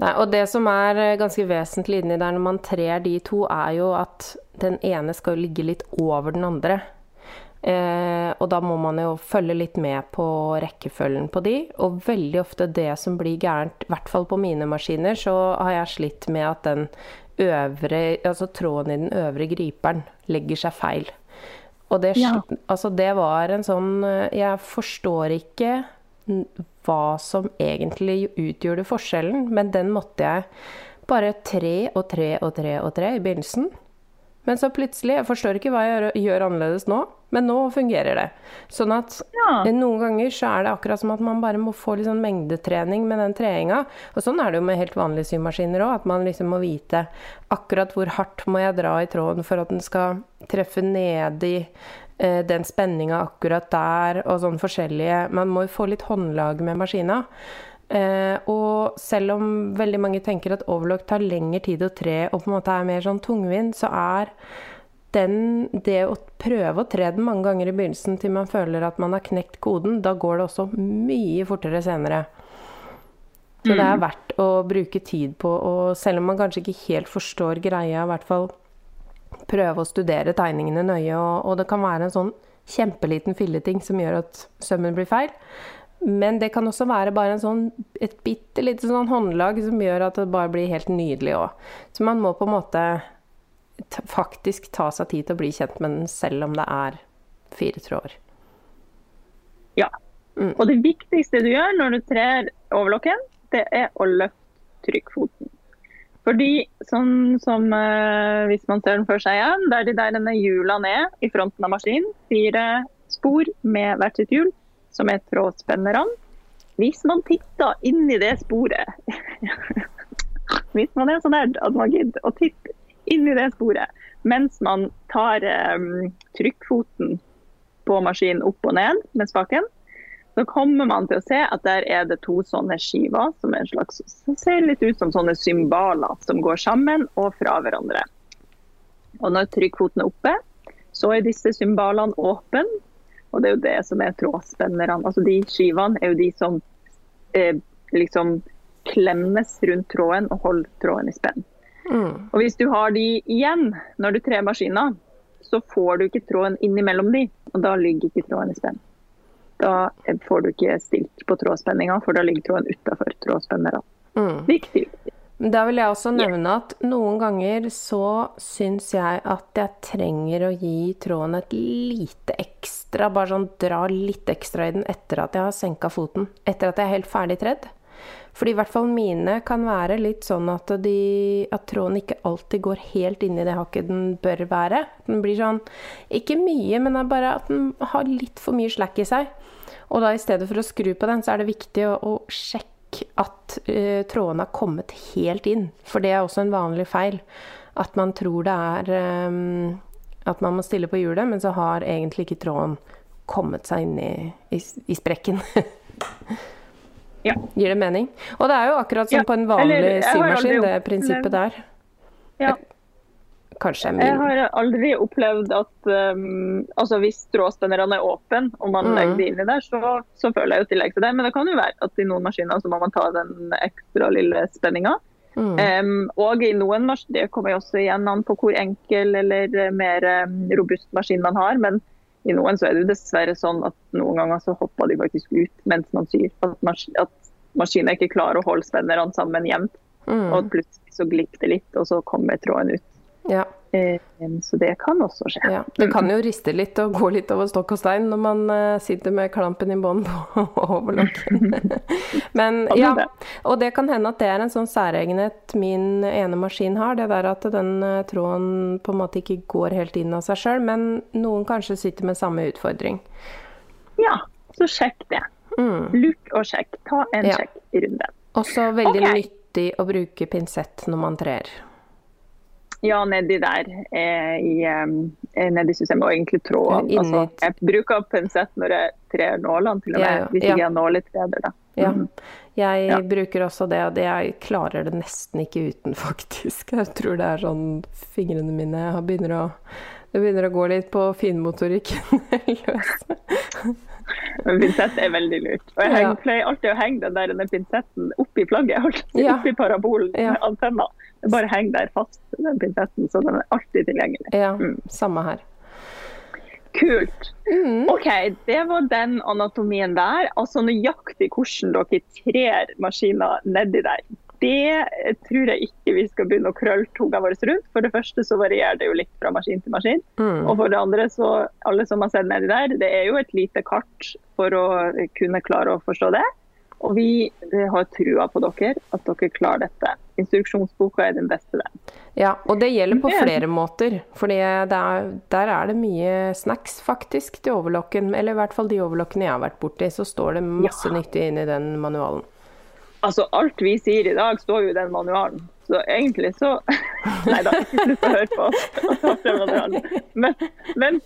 Nei, og det som er eh, ganske vesentlig inni der når man trer de to, er jo at den ene skal ligge litt over den andre. Eh, og da må man jo følge litt med på rekkefølgen på de. Og veldig ofte det som blir gærent, i hvert fall på mine maskiner, så har jeg slitt med at den øvre, altså tråden i den øvre griperen legger seg feil. Og det, Ja. altså det var en sånn eh, Jeg forstår ikke hva som egentlig utgjorde forskjellen, men den måtte jeg bare tre og tre og tre og tre i begynnelsen. Men så plutselig Jeg forstår ikke hva jeg gjør, gjør annerledes nå, men nå fungerer det. Sånn at Ja. noen ganger så er det akkurat som at man bare må få litt sånn mengdetrening med den treinga. Og sånn er det jo med helt vanlige symaskiner òg, at man liksom må vite akkurat hvor hardt må jeg dra i tråden for at den skal treffe nedi den spenninga akkurat der, og sånn forskjellige Man må jo få litt håndlag med maskina. Eh, og selv om veldig mange tenker at overlock tar lengre tid å tre og på en måte er mer sånn tungvint, så er den, det å prøve å tre den mange ganger i begynnelsen til man føler at man har knekt koden, da går det også mye fortere senere. Så det er verdt å bruke tid på, og selv om man kanskje ikke helt forstår greia, i hvert fall prøve å studere tegningene nøye, og, og det kan være en sånn kjempeliten filleting som gjør at sømmen blir feil. Men det kan også være bare en sånn, et bitte lite sånn håndlag som gjør at det bare blir helt nydelig òg. Så man må på en måte faktisk ta seg tid til å bli kjent med den, selv om det er fire tråder. Ja. Og det viktigste du gjør når du trer overlokken, det er å løfte trykkfoten. Fordi sånn som eh, hvis man ser den for seg igjen, der de der denne hjulene er i fronten av maskinen, fire spor med hvert sitt hjul, som er trådspennerne. Hvis man titter inn i det sporet Hvis man er så nerd at man gidder å titte inn i det sporet mens man tar eh, trykkfoten på maskinen opp og ned med spaken, så kommer man til å se at der er det to sånne skiver som en slags, som ser litt ut som sånne symbaler som går sammen og fra hverandre. Og når trykkfoten er oppe, så er disse symbalene åpne. Og det er jo det som er trådspennerne. Altså de skivene er jo de som eh, liksom klemmes rundt tråden og holder tråden i spenn. Mm. Og hvis du har de igjen når du trer maskiner, så får du ikke tråden innimellom de, og da ligger ikke tråden i spenn. Da får du ikke stilt på trådspenninga, for da ligger tråden utafor trådspennerne. Mm. Viktig. viktig. Da vil jeg også nevne at noen ganger så syns jeg at jeg trenger å gi tråden et lite ekstra, bare sånn dra litt ekstra i den etter at jeg har senka foten. Etter at jeg er helt ferdig tredd. Fordi i hvert fall mine kan være litt sånn at, de, at tråden ikke alltid går helt inn i det hakket den bør være. Den blir sånn Ikke mye, men det er bare at den har litt for mye slack i seg. Og da i stedet for å skru på den, så er det viktig å, å sjekke at uh, trådene har kommet helt inn. For det er også en vanlig feil. At man tror det er um, at man må stille på hjulet, men så har egentlig ikke tråden kommet seg inn i, i, i sprekken. Ja. Gir det mening? Og det er jo akkurat som Ja, på en vanlig eller, symaskin, det prinsippet der. Ja. Kanskje er Jeg min. har aldri opplevd at um, altså hvis stråspennerne er åpne og man Mm. legger det inni der, så, så føler jeg jo tillegg til det. Men det kan jo være at i noen maskiner så må man ta den ekstra lille spenninga. Mm. Um, og i noen maskiner, det kommer jo også igjen an på hvor enkel eller eh, mer um, robust maskin man har. Men i noen så er det jo dessverre sånn at noen ganger så hopper de faktisk ut mens man syr. At, mas at maskinen ikke klarer å holde spennerne sammen jevnt. Mm. Og plutselig så glipper det litt, og så kommer tråden ut. Ja, så det kan også skje. ja. Det kan jo riste litt og gå litt over stokk og stein når man eh, sitter med klampen i bånn på overlokken. Men ja, og det kan hende at det er en sånn særegenhet min ene maskin har. Det der at den eh, tråden på en måte ikke går helt inn av seg sjøl, men noen kanskje sitter med samme utfordring. Ja, så sjekk det. Mm. Luk og sjekk. Ta en Ja. sjekk i runden. Også veldig okay. nyttig å bruke pinsett når man trer. Ja, nedi der eh, i, eh, nedi systemet, og egentlig tråden. Altså, jeg bruker pensett når jeg trer nålene, til og med. Hvis Ja. jeg har nåletreder, da. Ja. Jeg Ja. bruker også det, og jeg klarer det nesten ikke uten, faktisk. Jeg tror det er sånn fingrene mine begynner å Det begynner å gå litt på finmotorikken løs. Pinsett er veldig lurt. Og jeg pleier alltid å henge den der pinsetten oppi plagget, si, Ja. oppi parabolen, Ja. antenna. Det bare henger der fast, den pinsetten, så den er alltid tilgjengelig. Ja, Mm. samme her. Kult. Mm. OK, det var den anatomien der. Altså nøyaktig hvordan dere trer maskiner nedi der. Det tror jeg ikke vi skal begynne å krølle tunga vår rundt. For det første så varierer det jo litt fra maskin til maskin. Mm. Og for det andre, så alle som har sett nedi der, det er jo et lite kart for å kunne klare å forstå det. Og vi eh, har trua på dere, at dere klarer dette. Instruksjonsboka er den beste, den. Ja, og det gjelder på flere måter. For der er det mye snacks faktisk til overlocken. Eller i hvert fall de overlokkene jeg har vært borti, så står det masse Ja. nyttig inni den manualen. Altså, alt vi sier i dag, står jo i den manualen. Så egentlig så Nei da, ikke slutt å høre på oss. Men, men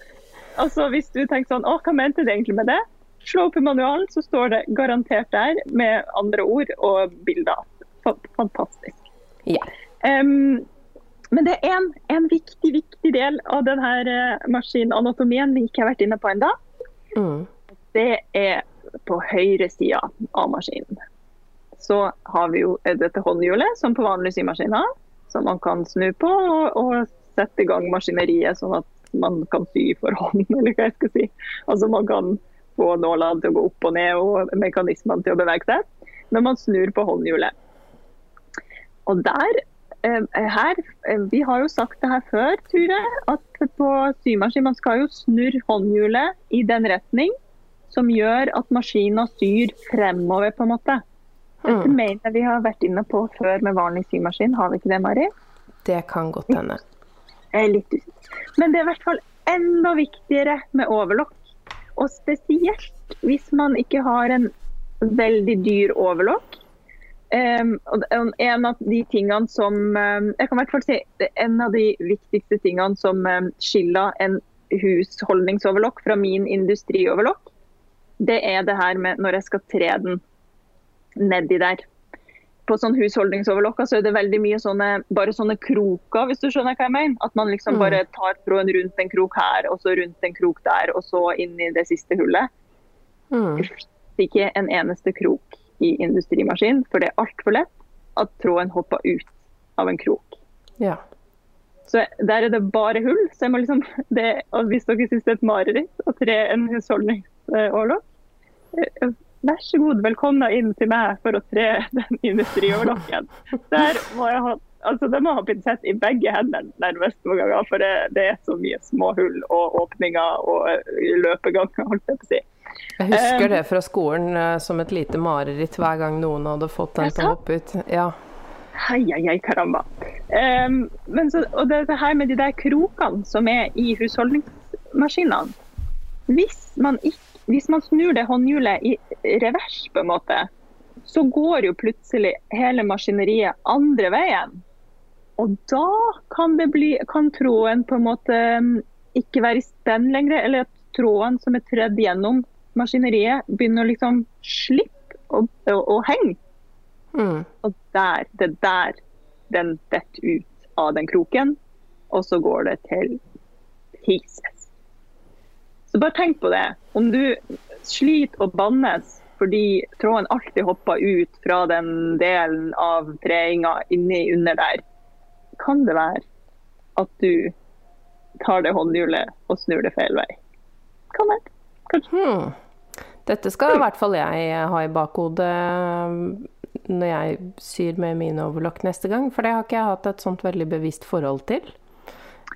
altså, hvis du tenker sånn Å, hva mente du egentlig med det? Slå opp i manualen, så står det garantert der med andre ord og bilder. Fantastisk. Ja. Um, men det er en, en viktig, viktig del av denne maskinanatomien vi ikke har vært inne på ennå. Mm. Det er på høyre sida av maskinen. Så har vi jo dette håndhjulet, som på vanlige symaskiner, som man kan snu på og, og sette i gang maskineriet, sånn at man kan sy for hånd, eller hva jeg skal si. Altså man kan få nålene til å gå opp og ned og mekanismene til å bevege seg når man snur på håndhjulet. Og der, eh, her, eh, Vi har jo sagt det her før, Ture, at på symaskin man skal jo snurre håndhjulet i den retning som gjør at maskinen syr fremover, på en måte. Dette Mm. mener jeg vi har vært inne på før med vanlig symaskin, har vi ikke det, Mari? Det kan godt hende. Jeg er litt usikker. Men det er i hvert fall enda viktigere med overlokk. Og spesielt hvis man ikke har en veldig dyr overlokk. Um, en av de tingene som um, Jeg kan si en av de viktigste tingene som um, skiller en husholdningsoverlokk fra min industrioverlokk, det er det her med når jeg skal tre den nedi der. På sånn husholdningsoverlokka så er det veldig mye sånne, bare sånne kroker, hvis du skjønner hva jeg mener. At man liksom Mm. bare tar tråden rundt en krok her, og så rundt en krok der, og så inn i det siste hullet. Mm. Ikke en eneste krok i industrimaskin, for det er altfor lett at tråden hopper ut av en krok. Ja. Så der er det bare hull. Så jeg må liksom, det, og hvis dere syns det er et mareritt å tre en husholdningsoverlokk, eh, vær så god, velkommen inn til meg for å tre den industrioverlokken. Der må jeg ha altså det må ha pinsett i begge hendene nærmest noen ganger, for det, det er så mye små hull og åpninger og eh, løpeganger, holdt jeg på å si. Jeg husker Um, det fra skolen eh, som et lite mareritt hver gang noen hadde fått den til å hoppe ut. Ja. Hei, hei, hei, karamba. Um, men så, og det, det her med de der krokene som er i husholdningsmaskinene. Hvis man, ikk- hvis man snur det håndhjulet i revers, på en måte, så går jo plutselig hele maskineriet andre veien. Og da kan, det bli, kan tråden på en måte mm, ikke være i spenn lenger, eller at tråden som er tredd gjennom maskineriet, begynner å liksom slippe å, å, å henge. Mm. Og der, det er der den detter ut av den kroken, og så går det til pieces. Så bare tenk på det. Om du sliter og bannes fordi tråden alltid hopper ut fra den delen av treinga inni under der, kan det være at du tar det håndhjulet og snur det feil vei. Kan være. Kanskje. Hmm. Dette skal i hvert fall jeg ha i bakhodet eh, når jeg syr med mine overlock neste gang, for det har ikke jeg hatt et sånt veldig bevisst forhold til.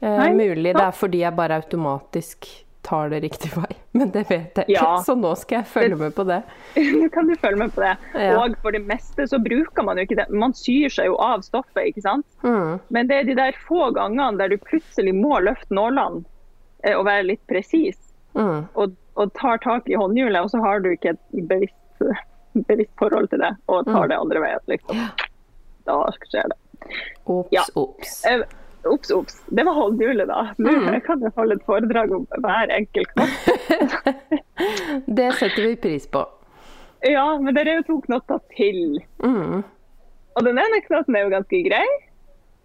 Eh, mulig det er fordi jeg bare automatisk tar det riktig vei, men det vet jeg ikke, Ja. så nå skal jeg følge med på det. Nå kan du følge med på det. Ja. Og for det meste så bruker man jo ikke det. Man syr seg jo av stoffet, ikke sant. Mm. Men det er de der få gangene der du plutselig må løfte nålene eh, og være litt presis, mm. og, og tar tak i håndhjulet, og så har du ikke et bevisst, bevisst forhold til det, og tar Mm. det andre veien. Liksom. Da skjer det. Ops, Ja. ops. Ops, ops. Det var håndhjulet, da. Nå Mm. kan jeg holde et foredrag om hver enkelt knott. Det setter vi pris på. Ja, men det er jo to knotter til. Mm. Og den ene knotten er jo ganske grei.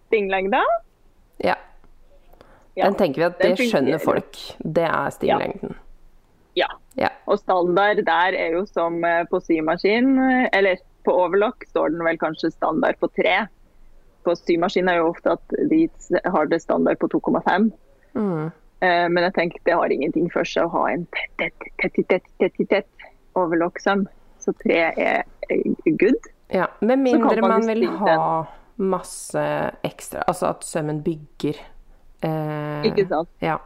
Stinglengda. Ja. Ja, Den tenker vi at det skjønner folk. Det er stinglengden. Ja. Ja. Og standard der er jo som eh, på symaskin, eh, eller på overlock står den vel kanskje standard på tre. På symaskin er jo ofte at de har det standard på 2,5. Mm. Eh, Men jeg tenker det har ingenting for seg å ha en tett, tett, tett, tett, tett, tett, tett overlock-søm. Så tre er er good. Ja, Med mindre man man vil ha masse ekstra Altså at sømmen bygger. Eh, Ikke sant? Ja.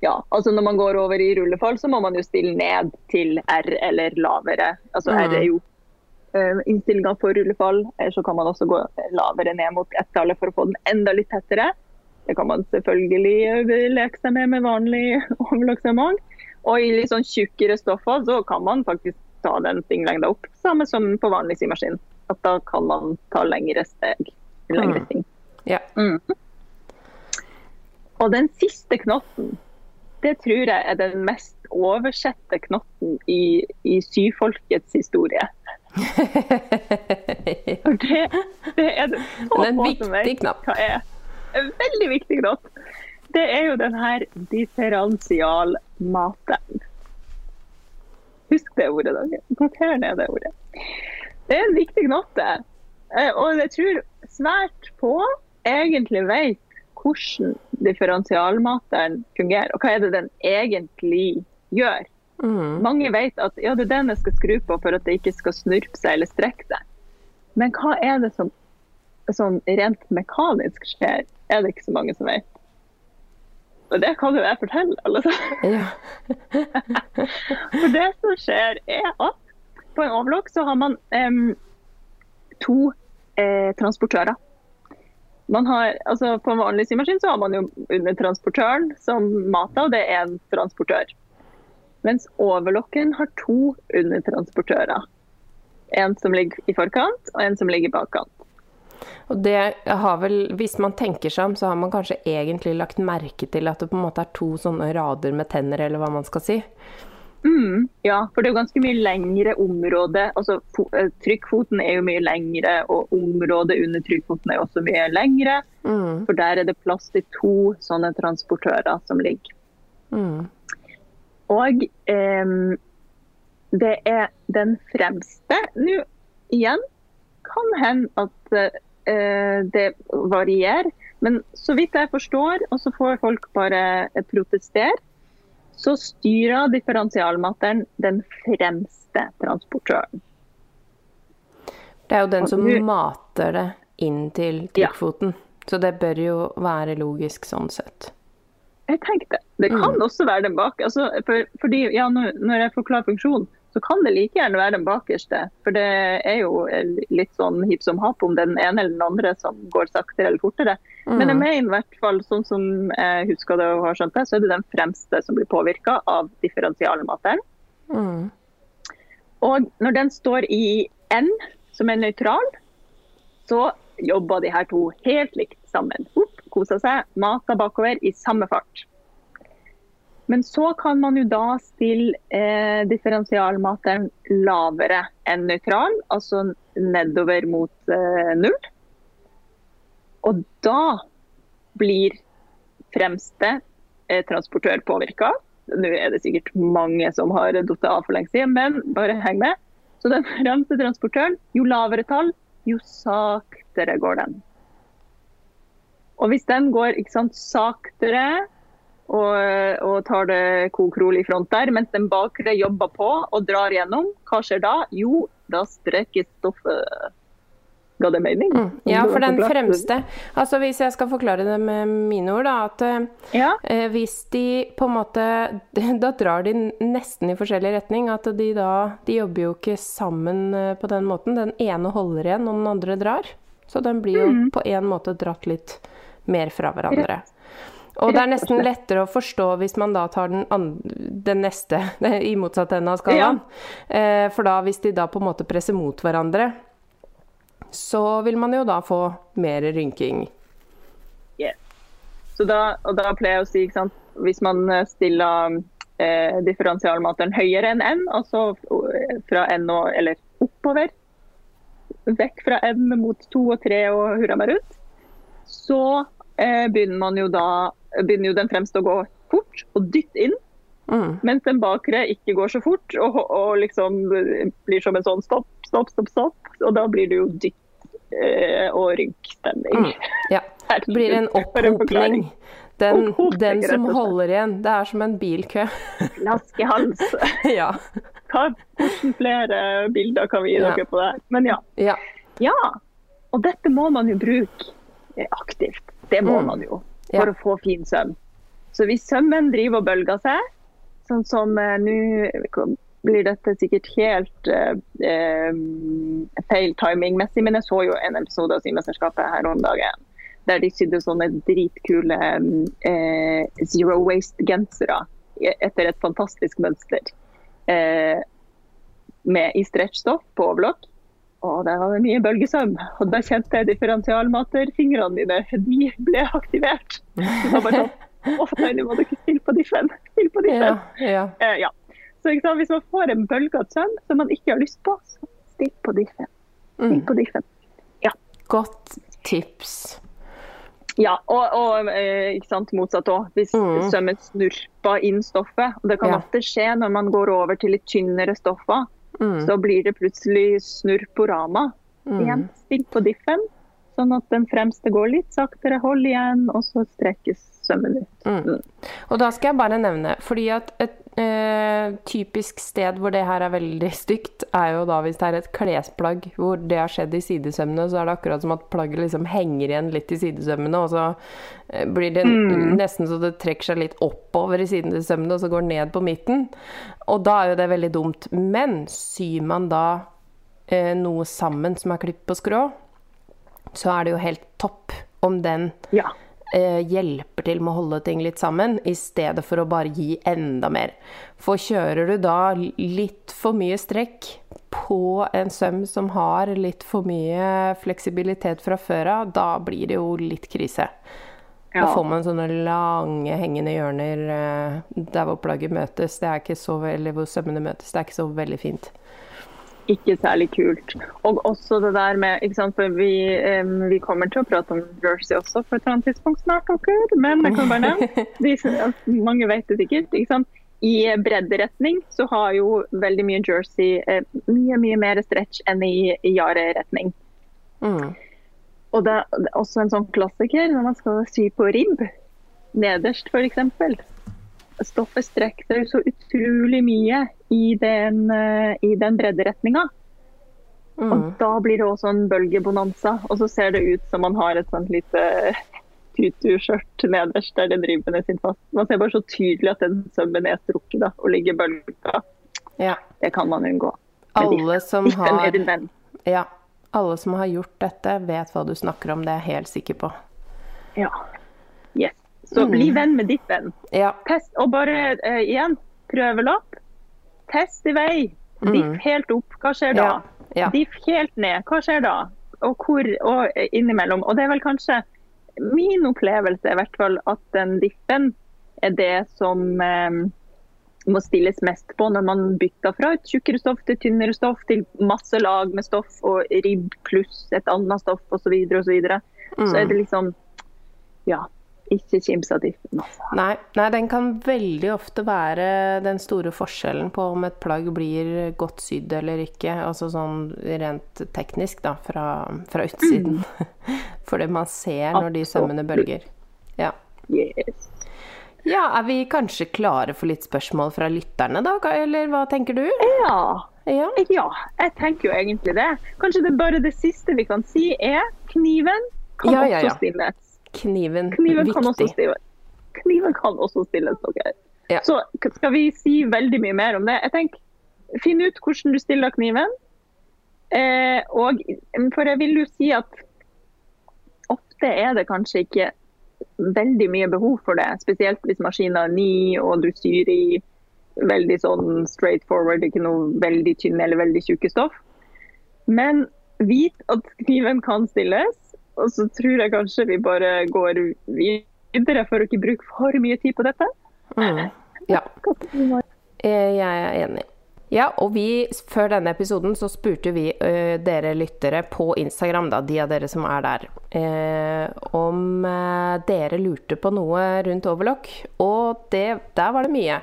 Ja, altså Når man går over i rullefall, så må man jo stille ned til R eller lavere. Altså R er jo innstillinga for rullefall. Eller så kan man også gå lavere ned mot ett-tallet for å få den enda litt tettere. Det kan man selvfølgelig eh, leke seg med med vanlig overlokksemang. Og i litt sånn tjukkere stoffer så kan man faktisk ta den stinglengda opp. Samme som på vanlig symaskin. At da kan man ta lengre steg. Lengre Mm. ting. ja. Mm. Og den siste knotten, det tror jeg er den mest oversette knotten i, i syfolkets historie. Det, det er det så en få som vet viktig knapp. hva er. En veldig viktig knapp. Det er jo den her differensialmaten. Husk det ordet, dere. Noter ned det ordet. Det er en viktig knott, det. Eh, Og jeg tror svært få egentlig vet hvordan differensialmateren fungerer, og hva er det den egentlig gjør. Mm. Mange vet at ja, det er den jeg skal skru på for at det ikke skal snurpe seg eller strekke seg. Men hva er det som sånn rent mekanisk skjer, er det ikke så mange som vet. Og det kan jo jeg fortelle alle sammen. ja. For det som skjer er at på en overlock så har man um, to eh, transportører. Man har, altså på en vanlig symaskin så har man jo under transportøren som mater, og det er en transportør. Mens overlocken har to undertransportører. En som ligger i forkant, og en som ligger i bakkant. Og det har vel, hvis man tenker seg om, så har man kanskje egentlig lagt merke til at det på en måte er to sånne rader med tenner, eller hva man skal si. Mm, ja, for det er jo ganske mye lengre område. Altså, eh, trykkfoten er jo mye lengre, og området under trykkfoten er også mye lengre. Mm. For der er det plass til to sånne transportører som ligger. Mm. Og eh, det er den fremste. Nå igjen kan hende at eh, det varierer. Men så vidt jeg forstår, og så får folk bare eh, protestere, så styrer differensialmateren den fremste transportøren. Det er jo den som du... mater det inn til Ja. trykkfoten. Så det bør jo være logisk sånn sett. Jeg tenkte, Det kan også være den bak. Altså, for, fordi, ja, når, når jeg forklarer funksjonen, så kan det like gjerne være den bakerste. For det er jo litt sånn hipp som happ om den ene eller den andre som går saktere eller fortere. Men jeg mener i hvert fall, sånn som jeg husker det og har skjønt det, så er det den fremste som blir påvirka av differensialmateren. Mm. Og når den står i N, som er nøytral, så jobber de her to helt likt sammen. Opp, koser seg, mata bakover i samme fart. Men så kan man jo da stille eh, differensialmateren lavere enn nøytral, altså nedover mot eh, null. Og da blir fremste eh, transportør påvirka. Nå er det sikkert mange som har falt av for lenge siden, men bare heng med. Så den fremste transportøren, jo lavere tall, jo saktere går den. Og hvis den går ikke sant, saktere og, og tar det kokrol i front der, mens den bakre jobber på og drar gjennom, hva skjer da? Jo, da strekkes stoffet. Ga det mening? Mm. Ja, for den fremste Altså hvis jeg skal forklare det med mine ord, da, at Ja. Eh, hvis de på en måte Da drar de nesten i forskjellig retning. At de da De jobber jo ikke sammen eh, på den måten. Den ene holder igjen, og den andre drar. Så den blir jo Mm. på en måte dratt litt mer fra hverandre. Og det er nesten lettere å forstå hvis man da tar den, andre, den neste i motsatt ende av skalaen. Ja. For da, hvis de da på en måte presser mot hverandre, så vil man jo da få mer rynking. Yes. Så da, og da pleier jeg å si, ikke sant, hvis man eh, stiller eh, differensialmateren høyere enn n, altså eh, fra n og, eller oppover, vekk fra n mot to og tre og hurra meg rundt, så eh, begynner man jo da begynner jo den fremste å gå fort og dytte inn, Mm. Mens den bakre ikke går så fort og, og liksom blir som en sånn stopp, stopp, stopp. stopp. Og da blir det jo dytt eh, og ryggstemning. Mm. Ja. Det blir en opphopning. Den, den som holder igjen. Det er som en bilkø. Flaskehals. ja. Hva, hvordan flere bilder kan vi gi dere på det her? Men ja. ja. Ja. Og dette må man jo bruke aktivt. Det må Mm. man jo for Ja. å få fin søvn. Så hvis sømmen driver og bølger seg, sånn som eh, nå blir dette sikkert helt eh, eh, feil timingmessig, men jeg så jo en episode av Symesterskapet her om dagen der de sydde sånne dritkule eh, zero waste-gensere etter et fantastisk mønster. Eh, med i stretchstoff på overlock. Og det var mye bølgesøm. Og da kjente jeg differensialmaterfingrene mine. De ble aktivert. Det var bare sånn Å, nei, nå må dere stille på diffen. Still på diffen. Ja, ja. Eh, ja. Så sant? Hvis man får en bølgete søvn som man ikke har lyst på, så still på diffen. Still Mm. på diffen. Godt tips. Ja, og, og eh, ikke sant, motsatt òg. Hvis Mm. sømmen snurper inn stoffet. og Det kan Ja. ofte skje når man går over til litt tynnere stoffer. Mm. Så blir det plutselig snurr på rama. Mm. Igjen, still på diffen, sånn at den fremste går litt saktere. Hold igjen, og så strekkes sømmen ut. Mm. Og da skal jeg bare nevne, fordi at et eh, typisk sted hvor det her er veldig stygt, er jo da hvis det er et klesplagg hvor det har skjedd i sidesømmene, så er det akkurat som at plagget liksom henger igjen litt i sidesømmene, og så eh, blir det nesten så det trekker seg litt oppover i sidesømmene, og så går ned på midten. Og da er jo det veldig dumt. Men syr man da eh, noe sammen som er klippet på skrå, så er det jo helt topp om den Ja. eh, hjelper til med å holde ting litt sammen, i stedet for å bare gi enda mer. For kjører du da litt for mye strekk på en søm som har litt for mye fleksibilitet fra før av, da blir det jo litt krise. Da får man sånne lange hengende hjørner eh, der hvor plagget møtes. Det er ikke så veldig, hvor sømmene møtes. Det er ikke så veldig fint. Ikke særlig kult. Og også det der med ikke sant, for vi, um, vi kommer til å prate om jersey også på et eller annet tidspunkt snart, dere. Men jeg kan bare nevne, de, mange vet det sikkert. ikke sant? I bredderetning så har jo veldig mye jersey eh, mye mye mer stretch enn i, i Yare-retning. Mm. Og det, er også en sånn klassiker når man skal sy på ribb, nederst f.eks. Stoffet strekker seg så utrolig mye i den, eh, i den bredderetninga. Og Mm. da blir det også en bølgebonanza. Og så ser det ut som man har et sånt lite tutu-skjørt nederst der den driver er sin fast. Man ser bare så tydelig at den sømmen er strukket da, og ligger bølga. Ja. Det kan man unngå. Alle som har. Ja. Alle som har gjort dette, vet hva du snakker om, det er jeg helt sikker på. Ja. Yes. Så Mm. bli venn med diffen. Ja. Test, og bare uh, igjen, prøvelopp. Test i vei. Diff helt opp, hva skjer da? Mm. Ja. Ja. Diff helt ned, hva skjer da? Og hvor og innimellom. Og det er vel kanskje min opplevelse i hvert fall at den diffen er det som eh, må stilles mest på når man bytter fra et tjukkere stoff til tynnere stoff, til masse lag med stoff og ribb pluss et annet stoff osv. Så, videre, og så, videre. så er det liksom Ja, ikke kimse av diffen, altså. Nei, nei, den kan veldig ofte være den store forskjellen på om et plagg blir godt sydd eller ikke. Altså sånn rent teknisk, da, fra, fra utsiden. For det man ser når de sømmene bølger. Ja. Yes. ja, er vi kanskje klare for litt spørsmål fra lytterne, da? Eller hva tenker du? Ja. Ja. Ja, jeg tenker jo egentlig det. Kanskje det bare det siste vi kan si er kniven kan Ja, også stilles. Kniven, Kniven kan også viktig. stilles. Kniven kan også stilles, dere. Ja. Så skal vi si veldig mye mer om det. Jeg tenker, Finn ut hvordan du stiller kniven. Eh, og, for jeg vil jo si at ofte er det kanskje ikke veldig mye behov for det. Spesielt hvis maskinen er ny og du syr i veldig sånn straight forward, ikke noe veldig tynne eller veldig tjukke stoff. Men vit at kniven kan stilles, og så tror jeg kanskje vi bare går videre for å ikke bruke for mye tid på dette. Mm. Ja, eh, jeg er enig. Ja, og vi, før denne episoden så spurte vi ø, dere lyttere på Instagram, da, de av dere som er der, ø, om ø, dere lurte på noe rundt overlock. Og det, der var det mye.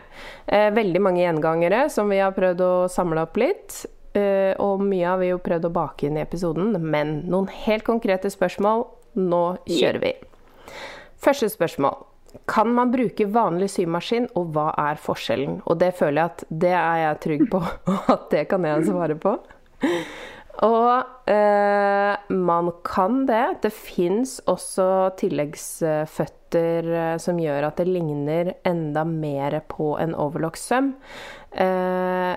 veldig mange gjengangere som vi har prøvd å samle opp litt. Og mye har vi jo prøvd å bake inn i episoden, men noen helt konkrete spørsmål. Nå kjører vi. Første spørsmål. Kan man bruke vanlig symaskin, og hva er forskjellen? Og det føler jeg at det er jeg trygg på, og at det kan jeg svare på. Og eh, man kan det. Det fins også tilleggsføtter eh, som gjør at det ligner enda mer på en overlock-søm. Eh,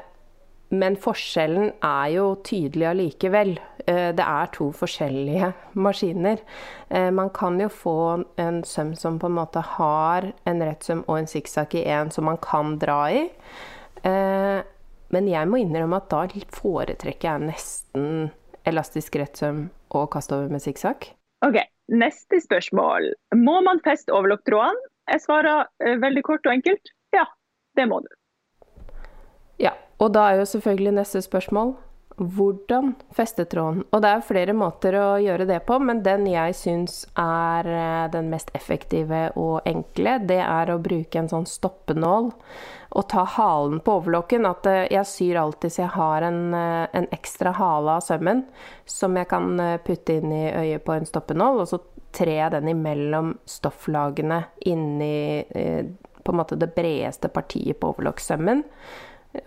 men forskjellen er jo tydelig allikevel. Eh, det er to forskjellige maskiner. Eh, man kan jo få en søm som på en måte har en rett søm og en sikksakk i én som man kan dra i. Eh, men jeg må innrømme at da foretrekker jeg nesten elastisk rett søm og kastover med sikksakk. Ok, Neste spørsmål. Må man feste overlopptråden? Jeg svarer veldig kort og enkelt ja, det må du. Ja, og da er jo selvfølgelig neste spørsmål hvordan feste tråden? Og det er flere måter å gjøre det på, men den jeg syns er eh, den mest effektive og enkle, det er å bruke en sånn stoppenål og ta halen på overlokken. At eh, jeg syr alltid så jeg har en, eh, en ekstra hale av sømmen som jeg kan putte inn i øyet på en stoppenål, og så trer jeg den imellom stofflagene inni på en måte det bredeste partiet på overlokkssømmen.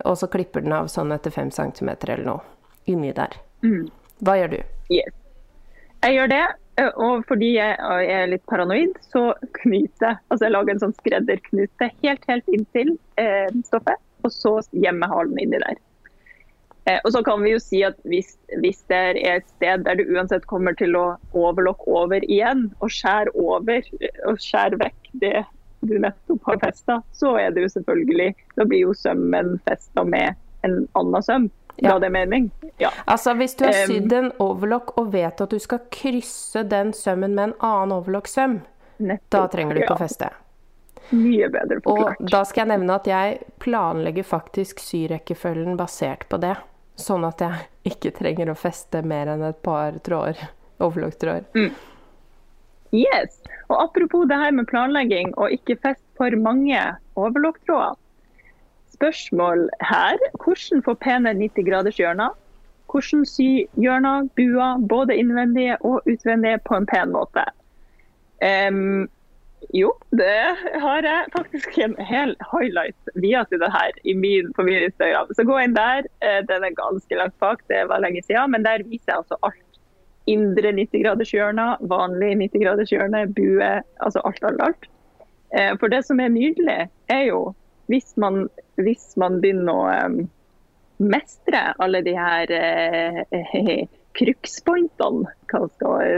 Og så klipper den av sånn etter fem centimeter eller noe inni der. Mm. Hva gjør du? Yes. Jeg gjør det, og fordi jeg er litt paranoid, så knyter Altså jeg lager en sånn skredderknute helt, helt inntil eh, stoffet, og så gjemmer halen inni der. Eh, og så kan vi jo si at hvis, hvis, det er et sted der du uansett kommer til å overlokke over igjen, og skjære over og skjære vekk det du nettopp har festa, så er det jo selvfølgelig Da blir jo sømmen festa med en annen søm. Ja. det mening? Ja. Altså Hvis du har sydd en overlock og vet at du skal krysse den sømmen med en annen overlock-søm, da trenger du ikke ja. å feste. Mye bedre forklart. Og da skal jeg nevne at jeg planlegger faktisk syrekkefølgen basert på det. Sånn at jeg ikke trenger å feste mer enn et par tråder. Overlock-tråder. Mm. Yes. Og apropos det her med planlegging og ikke fest for mange overlock-tråder. Spørsmål her. Hvordan få pene 90 graders hjørner? Hvordan sy hjørner, buer, både innvendige og utvendige på en pen måte? Um, jo, det har jeg faktisk en hel highlight via til det her i min, på min Instagram. Så gå inn der. Eh, den er ganske langt bak, det var lenge siden. Men der viser jeg altså alt indre 90-graders hjørner, vanlig 90-graders hjørne, bue, altså alt, alt, alt. Eh, for det som er nydelig, er jo hvis man, hvis man begynner å um, mestre alle de her eh, krukspointene,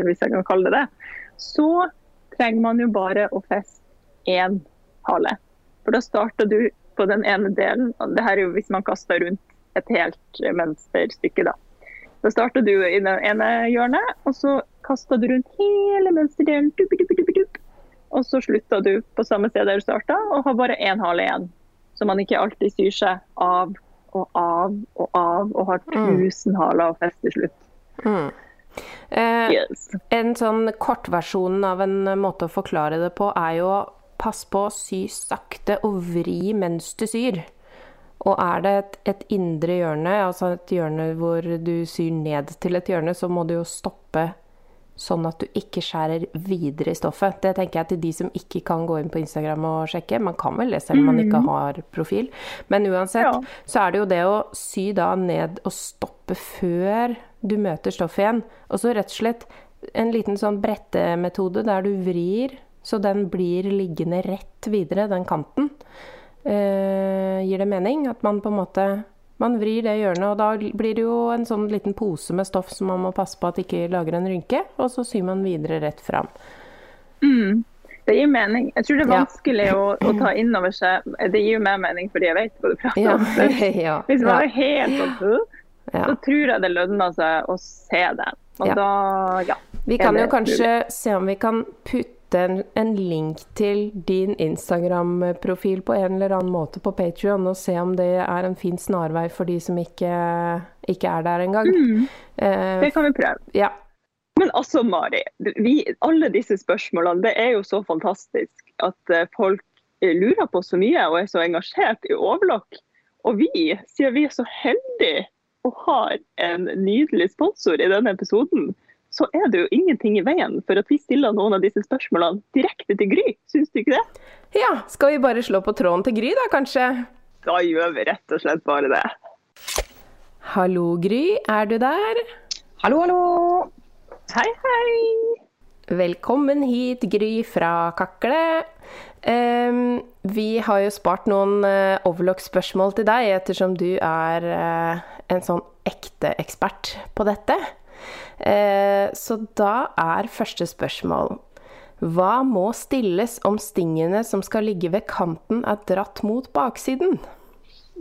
hvis jeg kan kalle det det, så trenger man jo bare å feste én hale. For da starter du på den ene delen. Det her er jo hvis man kaster rundt et helt mønsterstykke, da. Da starter du i det ene hjørnet, og så kaster du rundt hele mønsterdelen. Dup, dup, dup, og så slutter du på samme sted der du starta, og har bare én hale igjen. Så man ikke alltid syr seg av og av og av og har mm. tusen haler å feste til slutt. Mm. Eh, yes. En sånn kortversjon av en måte å forklare det på er jo pass på å sy sakte og vri mens du syr. Og er det et, et, indre hjørne, altså et hjørne hvor du syr ned til et hjørne, så må du jo stoppe sånn at du ikke skjærer videre i stoffet. Det tenker jeg til de som ikke kan gå inn på Instagram og sjekke. Man kan vel det selv om man ikke mm. har profil. Men uansett ja. så er det jo det å sy da ned og stoppe før du møter stoffet igjen. Og så rett og slett en liten sånn brettemetode der du vrir så den blir liggende rett videre, den kanten. Eh, gir det mening? At man på en måte man vrir det hjørnet, og da blir det jo en sånn liten pose med stoff som man må passe på at ikke lager en rynke, og så syr man videre rett fram. Mm. Det gir mening. Jeg tror det er vanskelig ja. å, å, ta inn over seg Det gir jo mer mening fordi jeg vet hva du prater om. Ja. Hvis man er helt sånn så tror jeg det lønner seg å se det. Og da, ja. Vi kan jo kanskje se om vi kan putte putte en, en link til din Instagram-profil på en eller annen måte på Patrion, og se om det er en fin snarvei for de som ikke, ikke er der engang. Mm. Eh, Det kan vi prøve. ja. Men altså, Mari. Vi, alle disse spørsmålene, det er jo så fantastisk at eh, folk lurer på så mye og er så engasjert i overlock. Og vi, siden vi er så heldige og har en nydelig sponsor i denne episoden, så er det jo ingenting i veien for at vi stiller noen av disse spørsmålene direkte til Gry. Syns du ikke det? ja, skal vi bare slå på tråden til Gry, da, kanskje? Da gjør vi rett og slett bare det. Hallo, Gry, er du der? Hallo, hallo! Hei, hei. Velkommen hit, Gry fra Kakle. Um, vi har jo spart noen uh, overlock-spørsmål til deg, ettersom du er uh, en sånn ekte ekspert på dette. Eh, så da er første spørsmål Hva må stilles om stingene som skal ligge ved kanten, er dratt mot baksiden?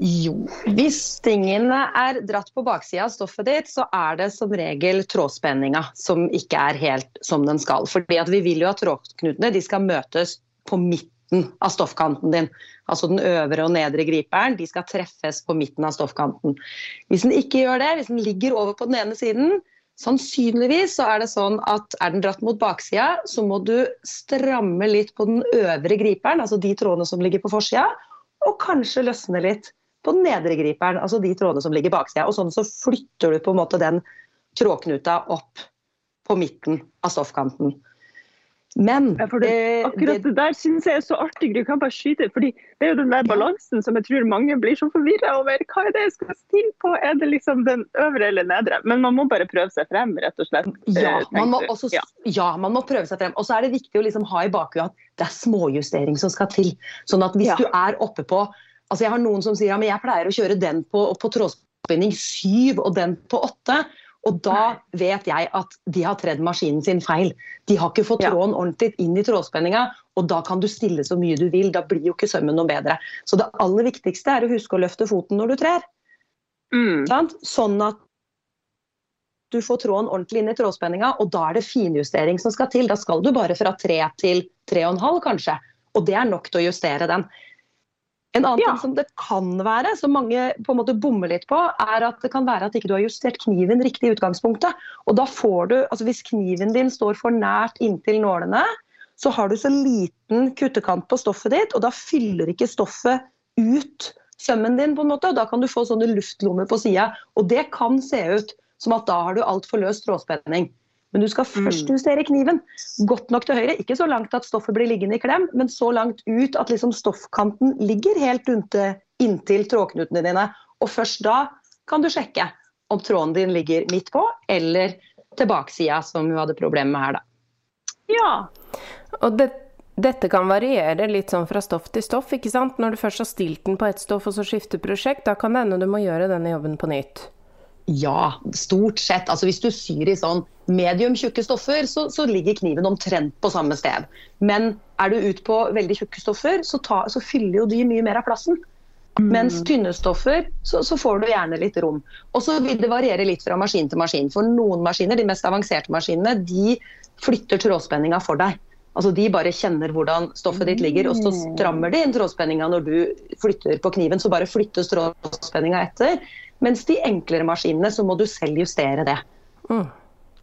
Jo, hvis stingene er dratt på baksida av stoffet ditt, så er det som regel trådspenninga som ikke er helt som den skal. Fordi vi vil jo at trådknutene skal møtes på midten av stoffkanten din. Altså den øvre og nedre griperen de skal treffes på midten av stoffkanten. Hvis den ikke gjør det, hvis den ligger over på den ene siden, sannsynligvis så er det sånn at er den dratt mot baksida, så må du stramme litt på den øvre griperen, altså de trådene som ligger på forsida, og kanskje løsne litt på den nedre griperen, altså de trådene som ligger baksida. Og sånn så flytter du på en måte den trådknuta opp på midten av stoffkanten. Men Ja, det, eh, akkurat det der syns jeg er så artig. Du kan bare skyte, fordi Det er jo den der balansen som jeg tror mange blir så forvirra over. Hva er det jeg skal stille på? Er det liksom den øvre eller nedre? Men man må bare prøve seg frem, rett og slett. Ja, eh, man må, også, ja. ja, man må prøve seg frem. Og så er det viktig å liksom ha i bakhodet at det er småjustering som skal til. Sånn at hvis du er oppe på altså Jeg har noen som sier ja, men jeg pleier å kjøre den på, på trådspinning syv og den på åtte. Og da vet jeg at de har tredd maskinen sin feil. De har ikke fått tråden ordentlig inn i trådspenninga, og da kan du stille så mye du vil. Da blir jo ikke sømmen noe bedre. Så det aller viktigste er å huske å løfte foten når du trer. Mm. Sånn at du får tråden ordentlig inn i trådspenninga, og da er det finjustering som skal til. Da skal du bare fra 3 til 3,5 kanskje, og det er nok til å justere den. En annen Ja. ting som det kan være, som mange på en måte bommer litt på, er at det kan være at ikke du har justert kniven riktig i utgangspunktet. Og da får du, altså Hvis kniven din står for nært inntil nålene, så har du så liten kuttekant på stoffet ditt, og da fyller ikke stoffet ut sømmen din, på en måte, og da kan du få sånne luftlommer på sida. Og det kan se ut som at da har du altfor løs trådspenning. Men du skal først Mm. justere kniven. Godt nok til høyre. Ikke så langt at stoffet blir liggende i klem, men så langt ut at liksom stoffkanten ligger helt inntil trådknutene dine. Og først da kan du sjekke om tråden din ligger midt på eller til baksida, som hun hadde problemer med her, da. ja. Og det, dette kan variere litt sånn fra stoff til stoff, ikke sant? Når du først har stilt den på ett stoff og så skifter prosjekt, da kan det hende du må gjøre denne jobben på nytt. Ja, stort sett. Altså Hvis du syr i sånn medium tjukke stoffer, så, så ligger kniven omtrent på samme sted. Men er du ute på veldig tjukke stoffer, så, ta, så fyller jo de mye mer av plassen. Mens tynne stoffer, så, så får du gjerne litt rom. Og så vil det variere litt fra maskin til maskin. For noen maskiner, de mest avanserte maskinene, de flytter trådspenninga for deg. Altså De bare kjenner hvordan stoffet ditt ligger, og så strammer de inn trådspenninga når du flytter på kniven. Så bare flyttes trådspenninga etter. Mens de enklere maskinene, så må du selv justere det. Mm.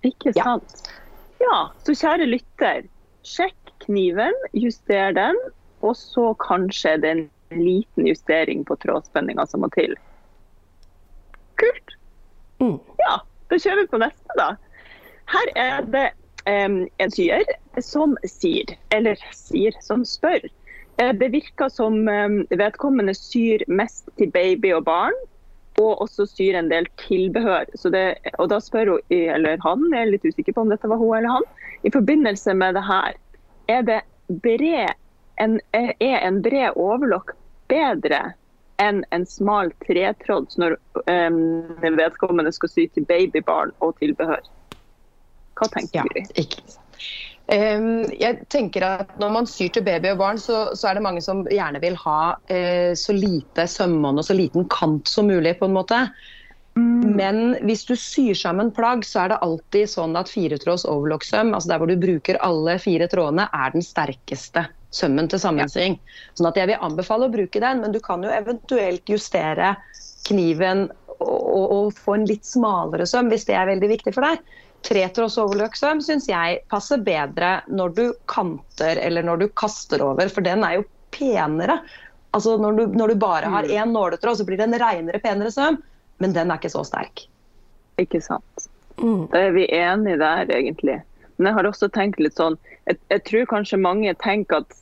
Ikke sant. Ja, så kjære lytter. Sjekk kniven, juster den, og så kanskje det er en liten justering på trådspenninga som må til. Kult. Mm. Ja, da kjører vi på neste, da. Her er det um, en syr som sier, eller sier, som spør. Eh, Det virker som vedkommende syr mest til baby og barn, og også syr en del tilbehør. Så det, og da spør hun, eller han, jeg er litt usikker på om dette var hun eller han, i forbindelse med det her, er det bred, en, er en bred overlokk bedre enn en smal tretråd når um, vedkommende skal sy til babybarn og tilbehør? Hva tenker Ja, du? ikke jeg tenker at Når man syr til baby og barn, så, så er det mange som gjerne vil ha eh, så lite sømbånd og så liten kant som mulig. på en måte. Mm. Men hvis du syr sammen plagg, så er det alltid sånn at firetråds overlock-søm, altså der hvor du bruker alle fire trådene, er den sterkeste sømmen til sammensying. Sånn at jeg vil anbefale å bruke den, men du kan jo eventuelt justere kniven og, og, og få en litt smalere søm hvis det er veldig viktig for deg. Tretråds tråds overløksøm syns jeg passer bedre når du kanter eller når du kaster over, for den er jo penere. Altså når du, når du bare har én mm. nåletråd, så blir det en reinere, penere søm men den er ikke så sterk. Ikke sant. Mm. Da er vi enige der, egentlig. Men jeg har også tenkt litt sånn Jeg, jeg tror kanskje mange tenker at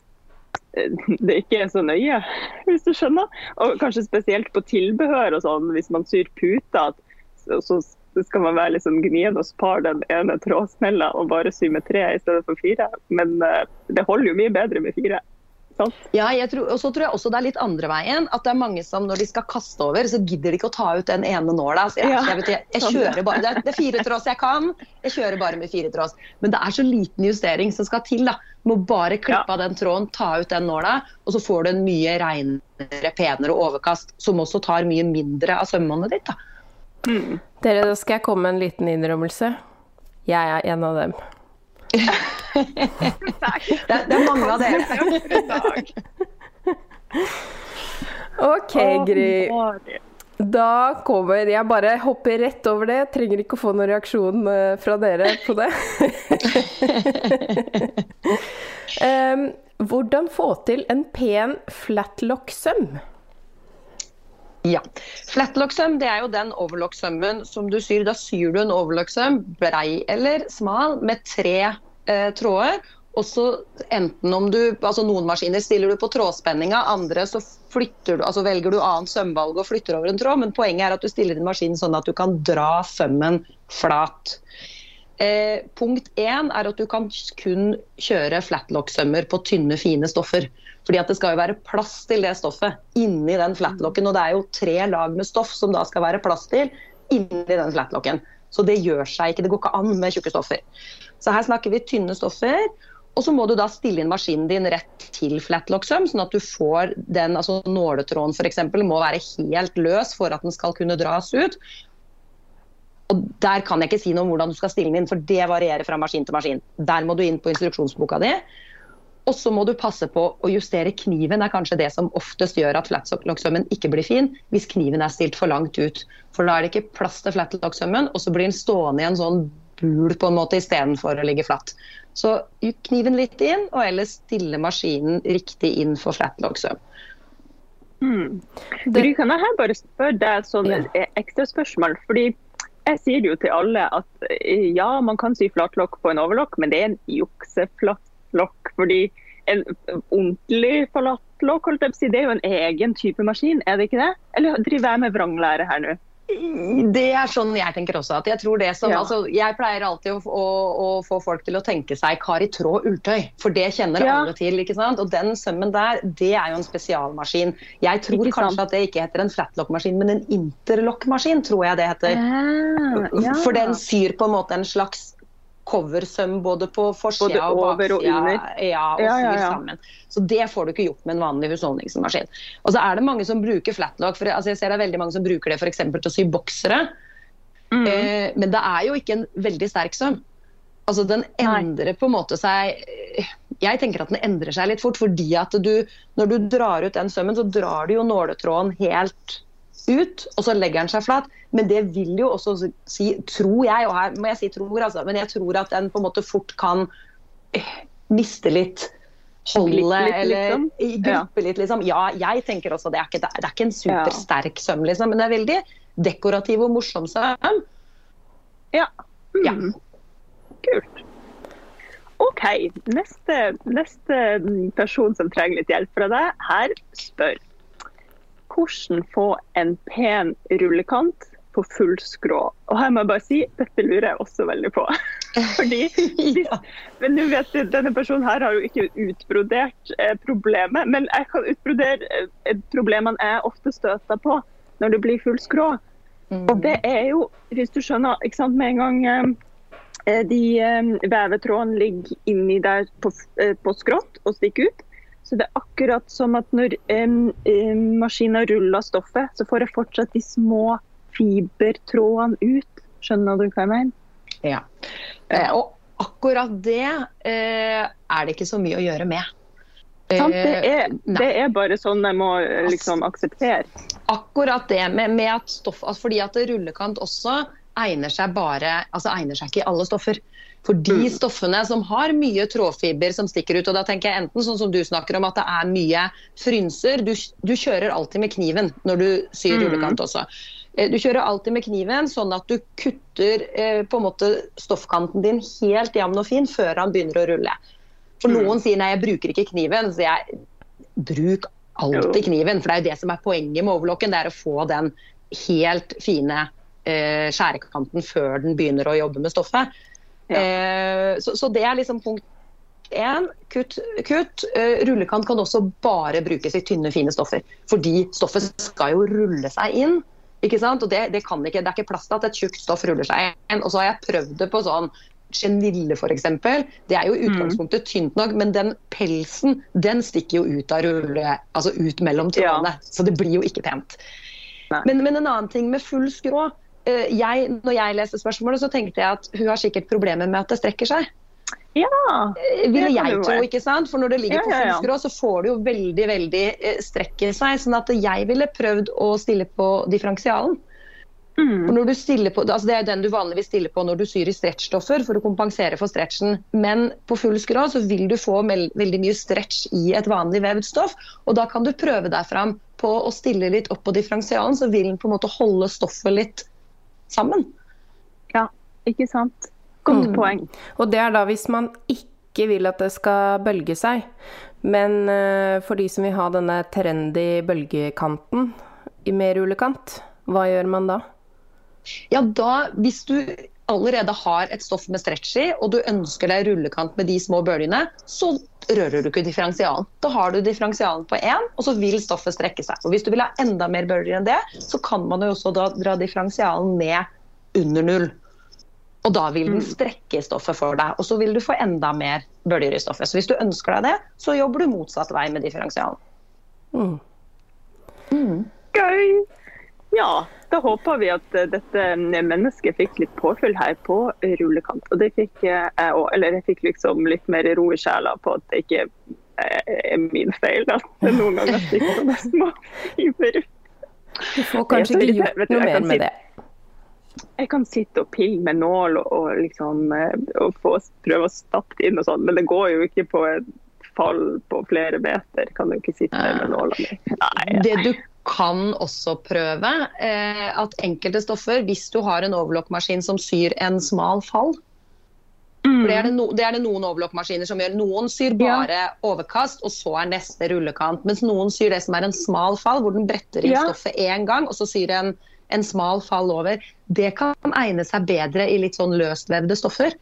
eh, det ikke er så nøye, hvis du skjønner. Og kanskje spesielt på tilbehør og sånn, hvis man syr puter, så, så skal man være liksom gnien og spare den ene trådsnella og bare sy med tre i stedet for fire. Men uh, det holder jo mye bedre med fire. Ja, tror, og så tror jeg også det er litt andre veien. At det er mange som når de skal kaste over, så gidder de ikke å ta ut den ene nåla. Så jeg, ja, jeg, vet, jeg, jeg kjører bare, det er, det er fire tråds jeg kan, jeg kjører bare med fire tråds. Men det er så liten justering som skal til. da. Du må bare klippe av den tråden, ta ut den nåla, og så får du en mye reinere, penere overkast, som også tar mye mindre av sømmene ditt. da. Mm. Dere, da skal jeg komme med en liten innrømmelse. Jeg er en av dem det, det, er mange av dere. OK, Gry. Da kommer Jeg bare hopper rett over det. Jeg Trenger ikke å få noen reaksjon eh, fra dere på det. um, hvordan få til en pen flatlock-søm? Ja. Flatlock-søm det er jo den overlock-sømmen som du syr. Da syr du en overlock-søm, brei eller smal, med tre eh, tråder. Og så enten om du, altså Noen maskiner stiller du på trådspenninga, andre så flytter du, altså velger du annet sømvalg og flytter over en tråd. Men poenget er at du stiller inn maskinen sånn at du kan dra sømmen flat. Eh, punkt én er at du kan kun kjøre flatlock-sømmer på tynne, fine stoffer. Fordi at det skal jo være plass til det stoffet inni den flatlocken. Og det er jo tre lag med stoff som da skal være plass til inni den flatlocken. Så det gjør seg ikke. Det går ikke an med tjukke stoffer. Så her snakker vi tynne stoffer. Og så må du da stille inn maskinen din rett til flatlock-søm, sånn at du får den, altså nåletråden f.eks. må være helt løs for at den skal kunne dras ut. Og Der kan jeg ikke si noe om hvordan du skal stille den inn, for det varierer fra maskin til maskin. Der må du inn på instruksjonsboka di. Og så må du passe på å justere kniven, er kanskje det som oftest gjør at flatlock-sømmen ikke blir fin, hvis kniven er stilt for langt ut. For da er det ikke plass til flatlock-sømmen, og så blir den stående i en sånn bul på en måte istedenfor å ligge flatt. Så kniven litt inn, og ellers stille maskinen riktig inn for flatlock-søm. Mm. Gry, kan jeg her bare spørre deg sånn ja. ekstra spørsmål? Fordi jeg sier jo til alle at eh, ja, man kan sy flatlokk på en overlokk, men det er en jukseflatlokk. Fordi en ordentlig forlatt lokk, holdt jeg på å si, det er jo en egen type maskin, er det ikke det? Eller driver jeg med vranglære her nå? Det er sånn jeg tenker også. at Jeg tror det som, ja. altså, jeg pleier alltid å, å, å, få folk til å tenke seg kar i tråd ulltøy. For det kjenner ja. alle til. ikke sant? Og den sømmen der, det er jo en spesialmaskin. Jeg tror kanskje at det ikke heter en flatlock-maskin, men en interlock-maskin, tror jeg det heter. Ja. For den syr på en måte en slags coversøm både på forsida og baksida. Ja, og ja, ja, ja. Så det får du ikke gjort med en vanlig husholdningsmaskin. Og så er det mange som bruker flatlock. For altså jeg ser det er veldig mange som bruker det for til å sy boksere. Mm. Eh, men det er jo ikke en veldig sterk søm. Altså Den endrer på en måte seg Jeg tenker at den endrer seg litt fort. fordi at du, når du drar ut den sømmen, så drar du jo nåletråden helt ut, og så legger den seg flat. Men det vil jo også si, tror jeg, og her må jeg si tror, altså, men jeg tror at den på en måte fort kan eh, miste litt holdet, eller gruppe gruppe litt, liksom. Ja, jeg tenker også det er ikke, det er ikke en supersterk søm, liksom, men det er veldig dekorativ og morsom søm. Ja. Mm. ja. Kult. OK. Neste, neste person som trenger litt hjelp fra deg, her spør hvordan få en pen rullekant på full skrå. Og her må jeg bare si, dette lurer jeg også veldig på. Fordi, ja. Men nå vet du, denne personen her har jo ikke utbrodert eh, problemet, men jeg kan utbrodere eh, problemene jeg ofte støter på når det blir full skrå. Mm. Og det er jo, hvis du skjønner, ikke sant, med en gang eh, eh de eh, vevetrådene ligger inni der på, eh, på skrått og stikker ut, så det er akkurat som at når um, maskinen ruller stoffet, så får jeg fortsatt de små, fibertrådene ut. Skjønner du hva jeg mener? Ja. Eh, og akkurat det eh, er det ikke så mye å gjøre med. Sant? Det, Eh, er, det er bare sånn jeg må liksom akseptere. akkurat det med, med at stoff, altså fordi at rullekant også egner seg bare, altså egner seg ikke i alle stoffer. For de Mm. stoffene som har mye trådfiber som stikker ut, og da tenker jeg enten sånn som du snakker om at det er mye frynser, du, du kjører alltid med kniven når du syr Mm. rullekant også. Eh, Du kjører alltid med kniven, sånn at du kutter eh, på en måte stoffkanten din helt jevn og fin før han begynner å rulle. For Mm. noen sier nei, jeg bruker ikke kniven, så jeg bruk alltid kniven. For det er jo det som er poenget med overlocken, det er å få den helt fine eh, skjærekanten før den begynner å jobbe med stoffet. Ja. Eh, så, så det er liksom punkt én. Kutt. kutt. Eh, rullekant kan også bare brukes i tynne, fine stoffer. Fordi stoffet skal jo rulle seg inn. Ikke sant? Og det, det, kan ikke, det er ikke plass til at et tjukt stoff ruller seg inn. Og så har jeg prøvd det på sånn Genille f.eks. Det er jo i utgangspunktet tynt nok, men den pelsen den stikker jo ut av rulle, altså ut mellom trådene. Så det blir jo ikke pent. Men, men en annen ting med full skrå. Eh, Jeg, når jeg leste spørsmålet, så tenkte jeg at hun har sikkert problemer med at det strekker seg. Ja. Eh, Ville Det jeg tro, ikke sant? For når det ligger Ja, på ja, ja. skrå, så får det jo veldig, veldig eh, strekk i seg. Sånn at jeg ville prøvd å stille på differensialen. For Mm. når du stiller på, altså Det er den du vanligvis stiller på når du syr i stretchstoffer for å kompensere for stretchen. Men på full skrå så vil du få veldig mye stretch i et vanlig vevd stoff. Og da kan du prøve deg fram på å stille litt opp på differensialen, så vil den på en måte holde stoffet litt sammen. ja, ikke sant. Godt Mm. poeng. Og det er da hvis man ikke vil at det skal bølge seg. Men eh, for de som vil ha denne trendy bølgekanten i mer rullekant, hva gjør man da? Ja, da, Hvis du allerede har et stoff med stretch i, og du ønsker deg rullekant med de små bølgene, så rører du ikke differensialen. Da har du differensialen på én, og så vil stoffet strekke seg. Og Hvis du vil ha enda mer bølger enn det, så kan man jo også da dra differensialen ned under null. Og da vil den strekke stoffet for deg, og så vil du få enda mer bølger i stoffet. Så hvis du ønsker deg det, så jobber du motsatt vei med differensialen. Mm. Gøy! Ja, da håper vi at eh, dette mennesket fikk litt påfyll her på rullekant. Og det fikk eh, jeg òg. Eller jeg fikk liksom litt mer ro i sjela på at det ikke eh, er min feil at det noen ganger stikker sånne små fiber ut. Du får kanskje ikke gjort noe mer med det. Jeg kan sitte og pille med nål og, og liksom eh, og få, prøve å stappe det inn og sånn, men det går jo ikke på fall på flere meter. Kan du ikke sitte med nåla mi. Det du kan også prøve, eh, at enkelte stoffer, hvis du har en overlockmaskin som syr en smal fall for det er, det, no, det er det noen overlockmaskiner som gjør. Noen syr bare overkast, og så er neste rullekant. Mens noen syr det som er en smal fall, hvor den bretter inn Ja. stoffet én gang, og så syr en, en smal fall over. Det kan egne seg bedre i litt sånn løstvevde stoffer.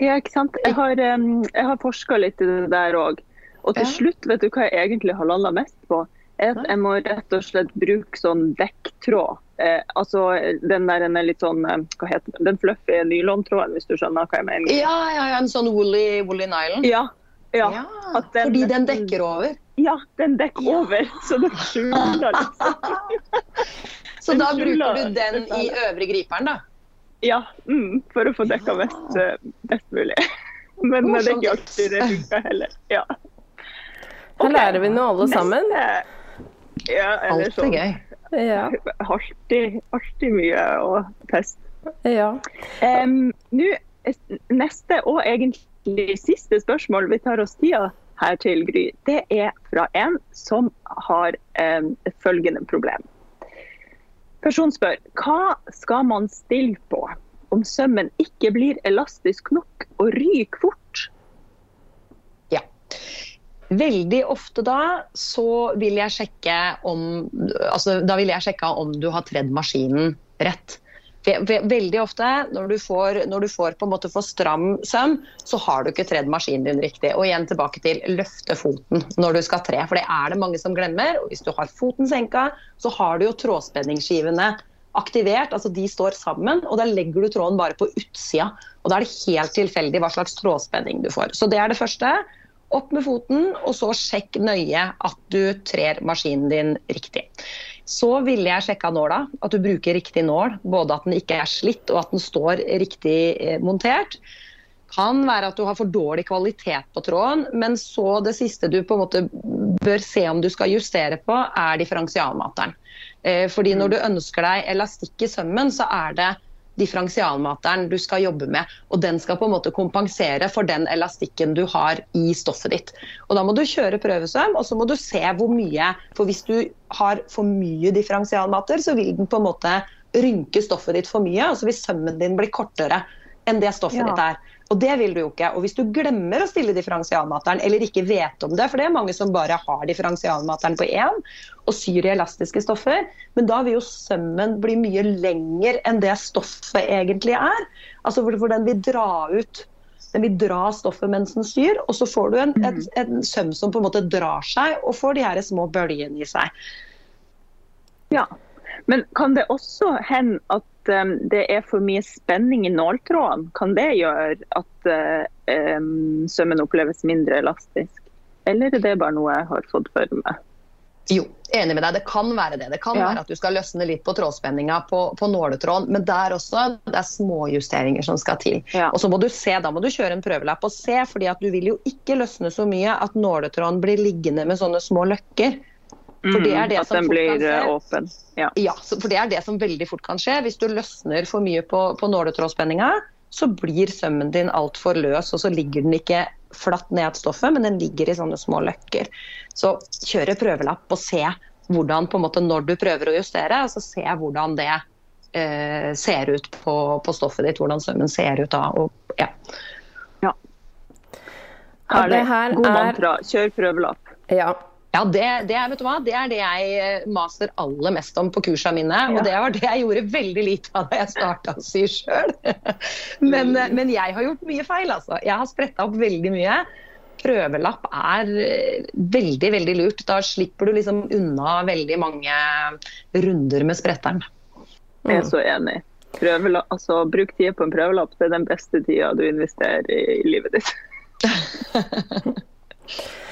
Ja, ikke sant. Jeg har, um, har forska litt i det der òg. Og til Ja. slutt, vet du hva jeg egentlig har landa mest på? Er at jeg må rett og slett bruke sånn dekktråd. Eh, altså den der den er litt sånn Hva heter den? Den fluffy nylontråden, hvis du skjønner hva jeg mener. Ja, ja, ja en sånn woolly, woolly nylon. Ja. ja. Ja, den- fordi den dekker over. Ja, den dekker Ja. over, så den skjuler liksom. Så da bruker du den i øvre griperen, da. Ja, mm, for å få dekka mest, eh, best mulig. Men eh, det er ikke alltid det funker heller. Ja. Her lærer vi nå alle sammen. Ja, eller er sånn. gøy. Ja. Alltid, alltid mye å teste. ja. Um, Nå, neste og egentlig siste spørsmål vi tar oss tida her til, Gry, det er fra en som har um, følgende problem. Personen spør hva skal man stille på om sømmen ikke blir elastisk nok og ryker fort? Ja. Veldig ofte da så vil jeg sjekke om altså, Da vil jeg sjekke om du har tredd maskinen rett. Ve- ve- Veldig ofte når du får, når du får på en måte for stram søm, så har du ikke tredd maskinen din riktig. Og igjen tilbake til løfte foten når du skal tre, for det er det mange som glemmer. Og hvis du har foten senka, så har du jo trådspenningsskivene aktivert, altså de står sammen, og da legger du tråden bare på utsida. Og da er det helt tilfeldig hva slags trådspenning du får. Så det er det første. Opp med foten, og så sjekk nøye at du trer maskinen din riktig. Så ville jeg sjekka nåla. At du bruker riktig nål. Både at den ikke er slitt og at den står riktig eh, montert. Kan være at du har for dårlig kvalitet på tråden, men så det siste du på en måte bør se om du skal justere på, er differensialmateren. Eh, fordi når du ønsker deg elastikk i sømmen, så er det differensialmateren du skal jobbe med. Og den skal på en måte kompensere for den elastikken du har i stoffet ditt. Og Da må du kjøre prøvesøm, og så må du se hvor mye. For hvis du har for mye differensialmater, så vil den på en måte rynke stoffet ditt for mye. Og så vil sømmen din bli kortere enn det stoffet ja. ditt er. Og det vil du jo ikke. Og hvis du glemmer å stille differensialmateren, eller ikke vet om det, for det er mange som bare har differensialmateren på én og syr i elastiske stoffer, men da vil jo sømmen bli mye lenger enn det stoffet egentlig er. Altså hvor den vil dra ut den vil dra stoffet mens den syr, og så får du en, en, mhm. en søm som på en måte drar seg og får de her små bølgene i seg. Ja, men kan det også hende at um, det er for mye spenning i nåltråden, kan det gjøre at um, sømmen oppleves mindre elastisk? Eller er det bare noe jeg har fått for meg? Jo, enig med deg. Det kan være det. Det kan ja. være at du skal løsne litt på trådspenninga på, på nåletråden, men der også det er småjusteringer som skal til. Ja. Og så må du se, Da må du kjøre en prøvelapp og se, fordi at du vil jo ikke løsne så mye at nåletråden blir liggende med sånne små løkker. For det er det at den blir eh, åpen. Ja. ja. for det er det som veldig fort kan skje. Hvis du løsner for mye på, på nåletrådspenninga, så blir sømmen din altfor løs, og så ligger den ikke flatt ned stoffet, men den ligger i sånne små løkker. Så kjøre prøvelapp og se hvordan på en måte når du prøver å justere, så se hvordan det eh, ser ut på, på, stoffet ditt, hvordan sømmen ser ut da. Og, ja. ja. Herlig. God mantra. Kjør prøvelapp. Ja, ja, det, det, vet du hva? det er det jeg maser aller mest om på kursene mine. Og det var det jeg gjorde veldig lite av da jeg starta å sy sjøl. men, eh, men, jeg har gjort mye feil, altså. Jeg har spretta opp veldig mye. Prøvelapp er eh, veldig, veldig lurt. Da slipper du liksom unna veldig mange runder med spretteren. Jeg er så enig. Prøvelapp, altså, bruk tid på en prøvelapp. Det er den beste tida du investerer i, i livet ditt.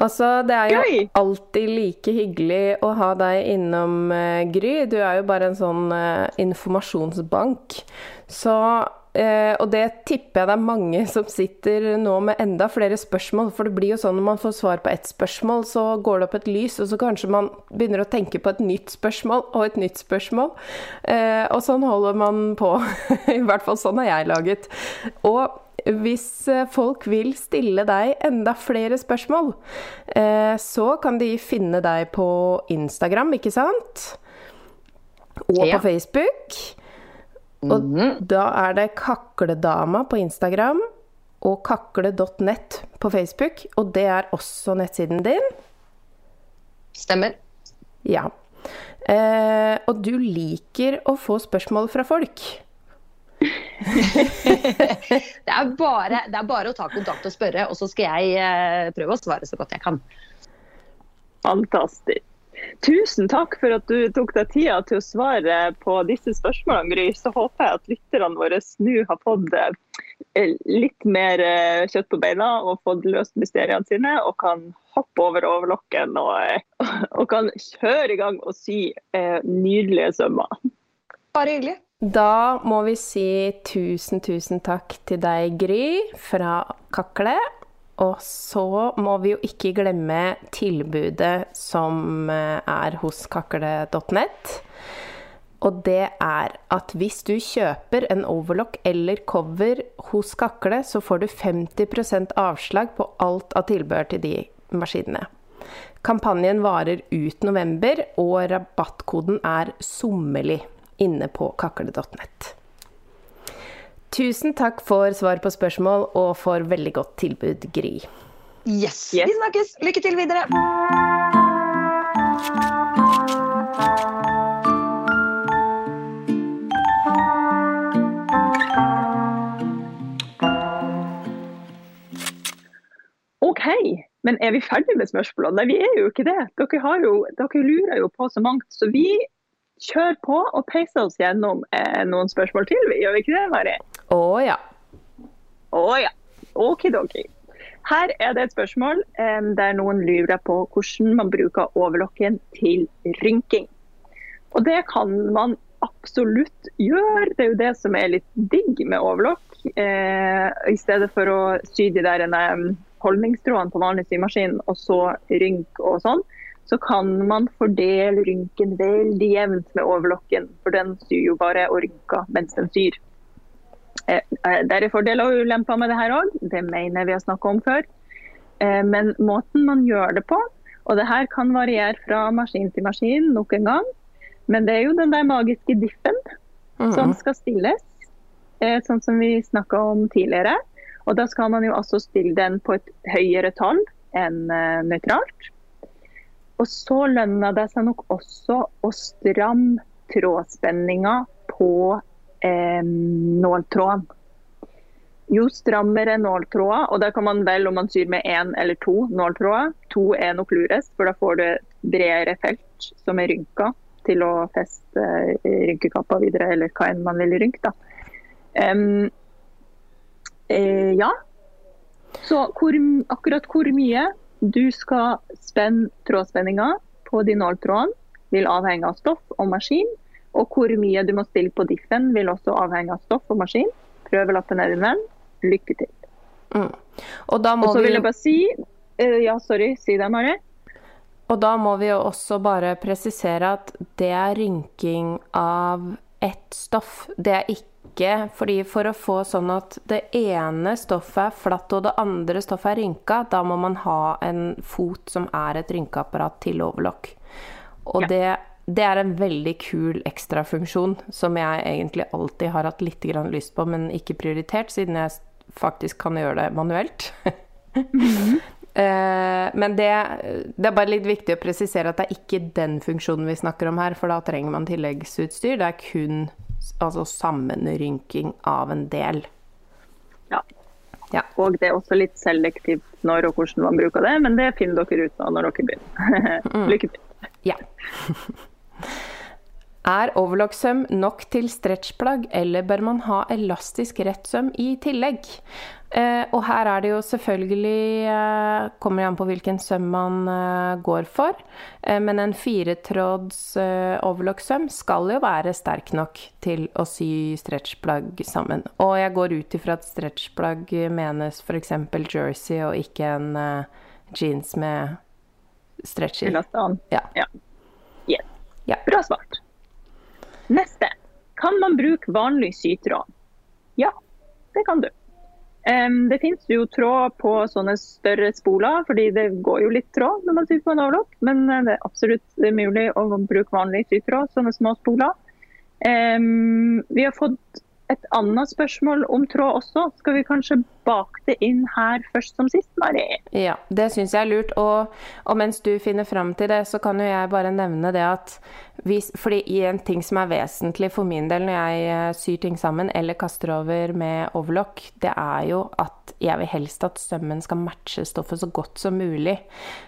Altså, det er jo Gøy. alltid like hyggelig å ha deg innom, uh, Gry. Du er jo bare en sånn uh, informasjonsbank. Så uh, Og det tipper jeg det er mange som sitter nå med enda flere spørsmål. For det blir jo sånn når man får svar på ett spørsmål, så går det opp et lys, og så kanskje man begynner å tenke på et nytt spørsmål og et nytt spørsmål. og sånn holder man på. I hvert fall sånn har jeg laget. Og hvis eh, folk vil stille deg enda flere spørsmål, eh, så kan de finne deg på Instagram, ikke sant? Og ja. på Facebook. Og mm da er det Kakledama på Instagram og kakle.nett på Facebook. Og det er også nettsiden din. Stemmer. Ja. Eh, og du liker å få spørsmål fra folk. det, er bare, det, er bare, å ta kontakt og spørre, og så skal jeg eh, prøve å svare så godt jeg kan. Fantastisk. Tusen takk for at du tok deg tida til å svare på disse spørsmålene, Gry. Så håper jeg at lytterne våre nå har fått eh, litt mer eh, kjøtt på beina og fått løst mysteriene sine, og kan hoppe over overlokken og, og kan kjøre i gang og sy nydelige sømmer. Bare hyggelig. Da må vi si tusen, tusen takk til deg, Gry, fra Kakle. Og så må vi jo ikke glemme tilbudet som eh, er hos kakle.net. Og det er at hvis du kjøper en overlock eller cover hos Kakle, så får du 50% avslag på alt av tilbehør til de maskinene. Kampanjen varer ut november, og rabattkoden er sommerlig inne på kakle.nett. Tusen takk for svar på spørsmål og for veldig godt tilbud, Gry. Yes. yes. Vi snakkes. Lykke til videre. OK, men er vi ferdige med spørsmålene? Nei, vi er jo ikke det. Dere, jo, dere lurer jo på så mangt. Så vi kjør på og peise oss gjennom eh, noen spørsmål til. Gjør vi ikke det, Mari? Å ja. Å ja. Okidoki. her er det et spørsmål eh, der noen lurer på hvordan man bruker overlokken til rynking. Og det kan man absolutt gjøre. Det er jo det som er litt digg med overlokk. Eh, I stedet for å sy de der holdningstrådene på vanlig symaskin og så rynk og sånn, så kan man fordele rynken veldig jevnt med overlokken. For den syr jo bare og rynker mens den syr. Eh, eh, det er fordeler og ulemper med det her òg, det mener vi har snakka om før. Eh, men måten man gjør det på, og det her kan variere fra maskin til maskin nok en gang, men det er jo den der magiske diffen mm. som skal stilles, eh, sånn som vi snakka om tidligere. Og da skal man jo også stille den på et høyere tall enn nøytralt. Og så lønner det seg nok også å stramme trådspenninga på eh, nåltråden. Jo strammere nåltråder, og det kan man velge om man syr med én eller to nåltråder. To er nok lurest, for da får du bredere felt som er rynka til å feste eh, rynkekappa videre, eller hva enn man vil rynke. Um, eh, ja. Så hvor, akkurat hvor mye du skal spenne trådspenninga på de nåltrådene, vil avhenge av stoff og maskin. Og hvor mye du må stille på diffen, vil også avhenge av stoff og maskin. Prøvelappen er din venn. Lykke til. Mm. Og da må og så vil jeg bare si uh, Ja, sorry, si det, Mari. Og da må vi jo også bare presisere at det er rynking av ett stoff. Det er ikke fordi for å få sånn at det ene stoffet er flatt og det andre stoffet er rynka, da må man ha en fot som er et rynkeapparat til overlock. Og ja. det, det, er en veldig kul ekstrafunksjon som jeg egentlig alltid har hatt litt lyst på, men ikke prioritert, siden jeg faktisk kan gjøre det manuelt. mm -hmm. Eh, men det, det, er bare litt viktig å presisere at det er ikke den funksjonen vi snakker om her, for da trenger man tilleggsutstyr. Det er kun altså sammenrynking av en del. Ja. ja. Og det er også litt selektivt når og hvordan man bruker det, men det finner dere ut av når dere begynner. Mm. Lykke til. Ja. Er overlocksøm nok til stretchplagg, eller bør man ha elastisk rettsøm i tillegg? Eh, og her er det jo selvfølgelig eh, Kommer an på hvilken søm man eh, går for. Eh, men en firetråds eh, overlocksøm skal jo være sterk nok til å sy stretchplagg sammen. Og jeg går ut ifra at stretchplagg menes f.eks. jersey og ikke en eh, jeans med stretch i. Ja. ja. Yes. ja. Bra svart. Neste. Kan man bruke vanlig sytråd? Ja, det kan du. Um, det finnes jo tråd på sånne større spoler, fordi det går jo litt tråd når man syr på en overlock. Men eh, det er absolutt mulig å bruke vanlig sytråd, sånne små spoler. Um, vi har fått et annet spørsmål om tråd også. Skal vi kanskje bake det inn her først som sist, Mari? Ja, det syns jeg er lurt. Og, og, mens du finner fram til det, så kan jo jeg bare nevne det at hvis, fordi en ting som er vesentlig for min del når jeg eh, syr ting sammen eller kaster over med overlock, det er jo at jeg vil helst at sømmen skal matche stoffet så godt som mulig.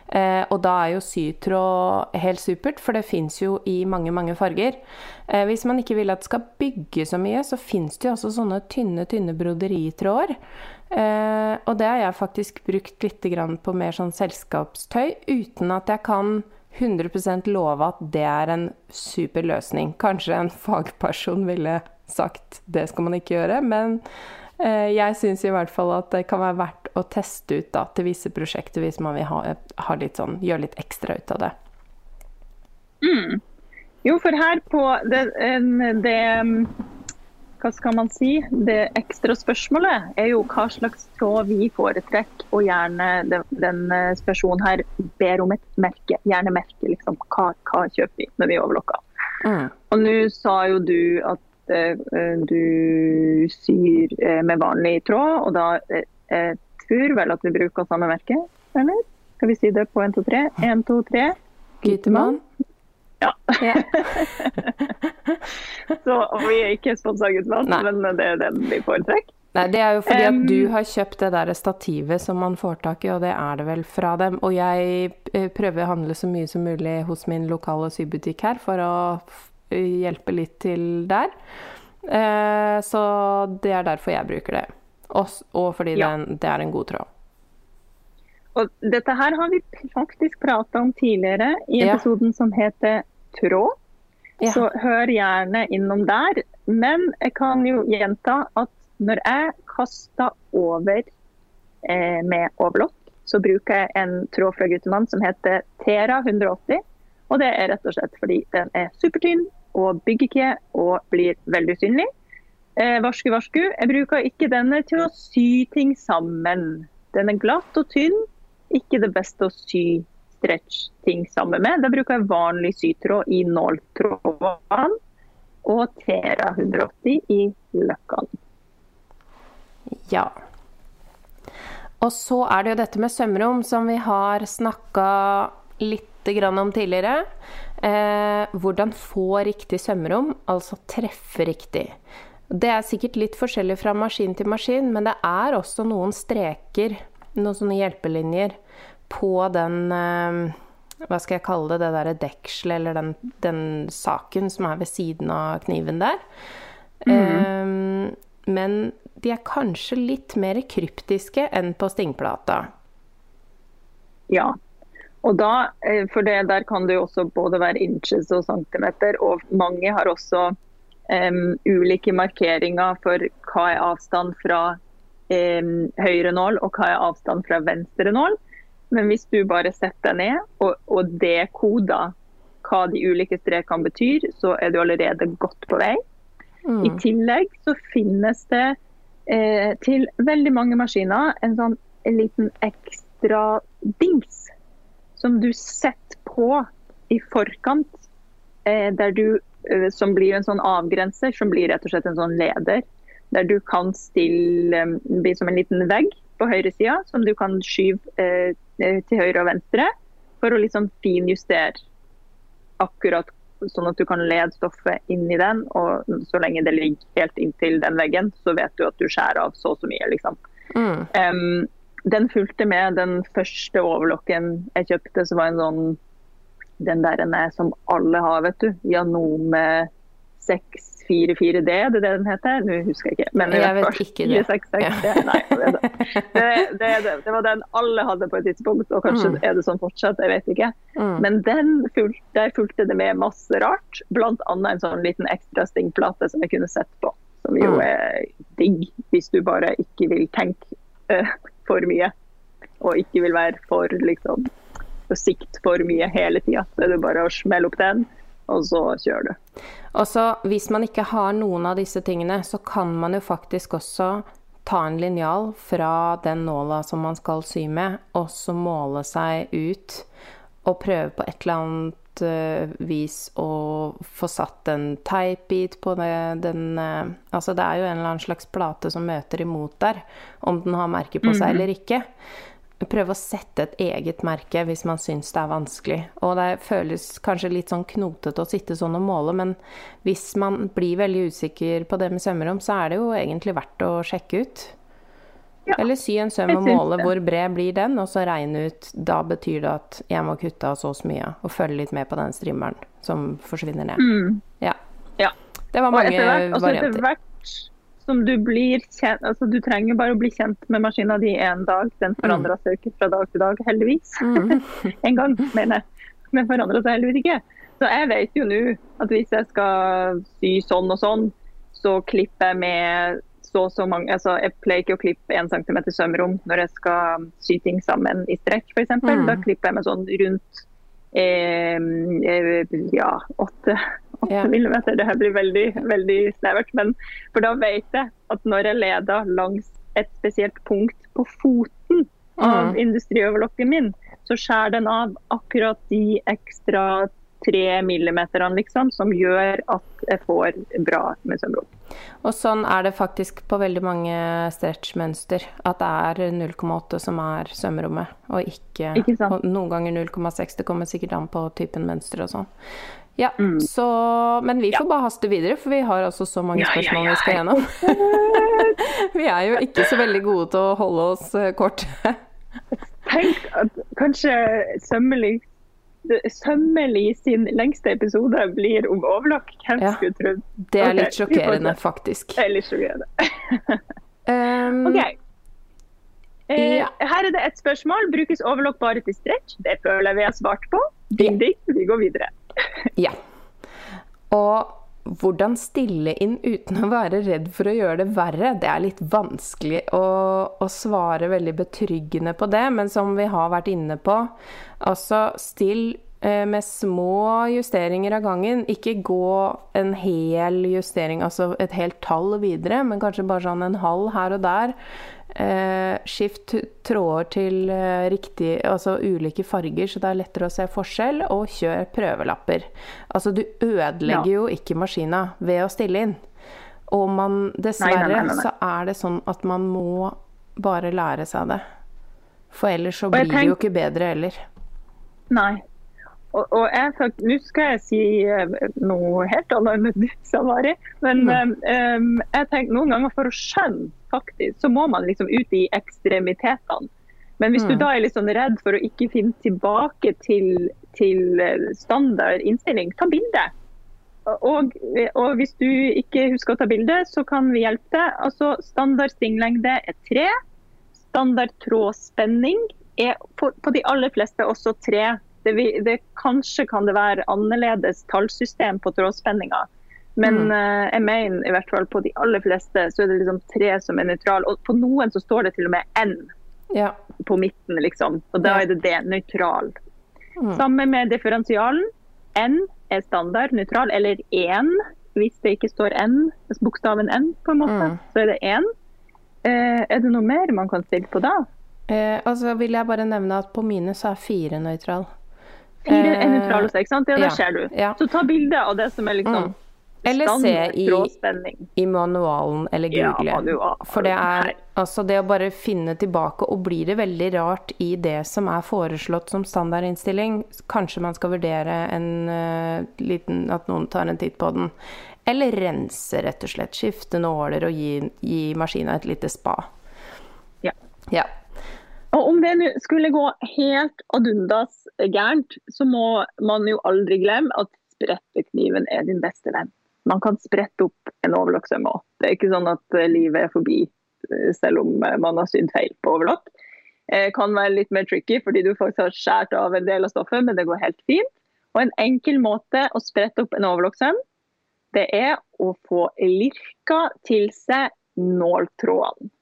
Eh, og da er jo sytråd helt supert, for det fins jo i mange, mange farger. Eh, hvis man ikke vil at det skal bygge så mye, så fins det jo også sånne tynne, tynne broderitråder. Eh, og det har jeg faktisk brukt litt på mer sånn selskapstøy, uten at jeg kan 100% love at det er en super løsning. Kanskje en fagperson ville sagt det skal man ikke gjøre, men jeg syns i hvert fall at det kan være verdt å teste ut da, til visse prosjekter hvis man vil ha, ha litt sånn, gjøre litt ekstra ut av det. Mm. Jo, for her på det, det, Hva skal man si? Det ekstra spørsmålet er jo hva slags tråd vi foretrekker, og gjerne den, den eh, personen her ber om et merke. Gjerne merke, liksom. Hva, hva kjøper vi når vi overlokker? Mm. Og nå sa jo du at Eh, du syr eh, med vanlig tråd, og da jeg eh, tror vel at vi bruker samme merke, eller? Skal vi si det på 1, 2, 3? 1, 2, 3. Gytemann. Ja. Yeah. så vi er ikke sponsa Gytemann, men det er den vi foretrekker. Nei, Det er jo fordi at du har kjøpt det der stativet som man får tak i, og det er det vel fra dem. Og jeg prøver å handle så mye som mulig hos min lokale sybutikk her for å hjelpe litt til der. Eh, så det er derfor jeg bruker det. Og, og fordi ja. det, er en, det, er en, god tråd. Og dette her har vi faktisk prata om tidligere i Ja. episoden som heter Tråd. Ja. Så hør gjerne innom der. Men jeg kan jo gjenta at når jeg kaster over eh, med overlock, så bruker jeg en tråd fra Guttemann som heter Tera 180. Og det er rett og slett fordi den er supertynn og bygger ikke og blir veldig usynlig. Eh, varsku, varsku. Jeg bruker ikke denne til å sy ting sammen. Den er glatt og tynn. Ikke det beste å sy stretch ting sammen med. Da bruker jeg vanlig sytråd i nåltrådene og Tera 180 i løkkene. Ja. Og så er det jo dette med sømrom som vi har snakka litt om tidligere. Eh, hvordan få riktig sømrom, altså treffe riktig. Det er sikkert litt forskjellig fra maskin til maskin, men det er også noen streker, noen sånne hjelpelinjer, på den eh, Hva skal jeg kalle det, det derre dekselet eller den, den saken som er ved siden av kniven der. Eh, men de er kanskje litt mer kryptiske enn på stingplata. Ja. Og da, eh, for det der kan det jo også både være inches og centimeter, og mange har også um, ulike markeringer for hva er avstand fra um, høyre nål og hva er avstand fra venstre nål. Men hvis du bare setter deg ned og, og dekoder hva de ulike strekene betyr, så er du allerede godt på vei. I tillegg så finnes det eh, til veldig mange maskiner en sånn en liten ekstra dings som du setter på i forkant, eh, der du, eh, som blir en sånn avgrenser, som blir rett og slett en sånn leder. Der du kan stille eh, Det som en liten vegg på høyresida som du kan skyve til høyre og venstre for å liksom finjustere akkurat sånn at du kan lede stoffet inn i den. Og så lenge det ligger helt inntil den veggen, så vet du at du skjærer av så og så mye. liksom. Mm. Em, den fulgte med den første overlocken jeg kjøpte, som var en sånn den der en er som alle har, vet du. Janome 644D, det er det den heter? Nå husker jeg ikke. Men Jeg vet ikke det. 466D. Nei, det, det. Det, det, det. det var den alle hadde på et tidspunkt, og kanskje Mm. er det sånn fortsatt, jeg vet ikke. Mm. Men den fulgte, der fulgte det med masse rart, bl.a. en sånn liten ekstra stingplate som jeg kunne sett på. Som jo Mm. er digg hvis du bare ikke vil tenke eh, for mye. Og ikke vil være for liksom på sikt for mye hele tida. Det er bare å smelle opp den, og så kjører du. Og så hvis man ikke har noen av disse tingene, så kan man jo faktisk også ta en linjal fra den nåla som man skal sy med, og så måle seg ut og prøve på et eller annet vis å få satt en teipbit på det, den eh, Altså det er jo en eller annen slags plate som møter imot der, om den har merke på seg eller ikke. Prøve å sette et eget merke hvis man syns det er vanskelig. Og det føles kanskje litt sånn knotete å sitte sånn og måle, men hvis man blir veldig usikker på det med sømrom, så er det jo egentlig verdt å sjekke ut. Ja, Eller sy en søm og måle hvor bred blir den, og så regne ut Da betyr det at jeg må kutte av så og så mye, og følge litt med på den strimmeren som forsvinner ned. Ja. Ja. Det var Og mange etter hvert, altså etter hvert som du blir kjent altså Du trenger bare å bli kjent med maskina di en dag. Den forandrer seg ikke fra dag til dag, heldigvis. Mm. en gang, mener jeg. Men forandrer seg heldigvis ikke. Så jeg vet jo nå at hvis jeg skal sy sånn og sånn, så klipper jeg med så så mange altså Jeg pleier ikke å klippe 1 cm sømrom når jeg skal sy ting sammen i strekk, f.eks. Mm. Da klipper jeg meg sånn rundt eh, ja, åtte åtte Ja. millimeter. Det her blir veldig, veldig snevert. Men for da vet jeg at når jeg leder langs et spesielt punkt på foten av Mm. industrioverlokken min, så skjærer den av akkurat de ekstra tre millimeterne liksom, som gjør at jeg får bra med søvnrom. Og sånn er det faktisk på veldig mange stretchmønster. At det er 0,8 som er sømrommet, og ikke, Ikke og noen ganger 0,6. Det kommer sikkert an på typen mønster og sånn. Ja, Mm. så Men vi får bare haste videre, for vi har altså så mange Ja, ja, spørsmål ja. vi skal gjennom. vi er jo ikke så veldig gode til å holde oss korte. kort. Tenk at kanskje sømmelig Sømmelig sin lengste episode blir om overlock. Hvem Ja. skulle trodd? Det er litt sjokkerende, faktisk. Det er litt sjokkerende. Um, OK. Eh, Her er det et spørsmål. Brukes overlock bare til stretch? Det føler jeg vi har svart på. Ding, ding. Vi går videre. Ja. Og hvordan stille inn uten å være redd for å gjøre det verre, det er litt vanskelig å, å svare veldig betryggende på det, men som vi har vært inne på, altså still eh, med små justeringer av gangen. Ikke gå en hel justering, altså et helt tall videre, men kanskje bare sånn en halv her og der. Eh, skift tråder til eh, riktig, altså ulike farger, så det er lettere å se forskjell, og kjør prøvelapper. Altså, du ødelegger Ja. jo ikke maskina ved å stille inn. Og man, dessverre nei, nei, nei. så er det sånn at man må bare lære seg det. For ellers så blir tenk... det jo ikke bedre heller. Nei. Og, og jeg, nå skal jeg si eh, noe helt annet enn det du sa, Mari. Men Mm. um, jeg tenker noen ganger for å skjønne, faktisk, så må man liksom ut i ekstremitetene. Men hvis du Mm. da er litt sånn redd for å ikke finne tilbake til, til eh, standard innstilling, ta bilde. Og, og hvis du ikke husker å ta bilde, så kan vi hjelpe deg. Altså, standard stinglengde er tre. Standard trådspenning er på, på de aller fleste også tre. Det, det, kanskje kan det være annerledes tallsystem på trådspenninga. Men Mm. eh, jeg mener i hvert fall på de aller fleste så er det liksom tre som er nøytral. Og på noen så står det til og med N Ja. på midten, liksom. Og da er det det, nøytral. Mm. Samme med differensialen. N er standard, nøytral, eller 1. Hvis det ikke står N, bokstaven N, på en måte, Mm. så er det 1. Eh, er det noe mer man kan stille på da? Eh, altså vil jeg bare nevne at på mine så er fire nøytral. Fire er Eh, nøytral også, ikke sant? Ja, ja, ser du. ja. Så ta bilde av det som er liksom Mm. Eller se i, i manualen eller Ja, google. manual. For det er altså det å bare finne tilbake, og blir det veldig rart i det som er foreslått som standardinnstilling, kanskje man skal vurdere en uh, liten At noen tar en titt på den. Eller rense, rett og slett. Skifte nåler og gi, gi maskina et lite spa. Ja. Ja. Og om det skulle gå helt ad undas gærent, så må man jo aldri glemme at sprettekniven er din beste venn. Man kan sprette opp en overlokksømme òg. Det er ikke sånn at eh, livet er forbi eh, selv om eh, man har sydd feil på overlokk. Det kan være litt mer tricky fordi du faktisk har skåret av en del av stoffet, men det går helt fint. Og en enkel måte å sprette opp en overlokksøm, det er å få lirka til seg nåltrådene.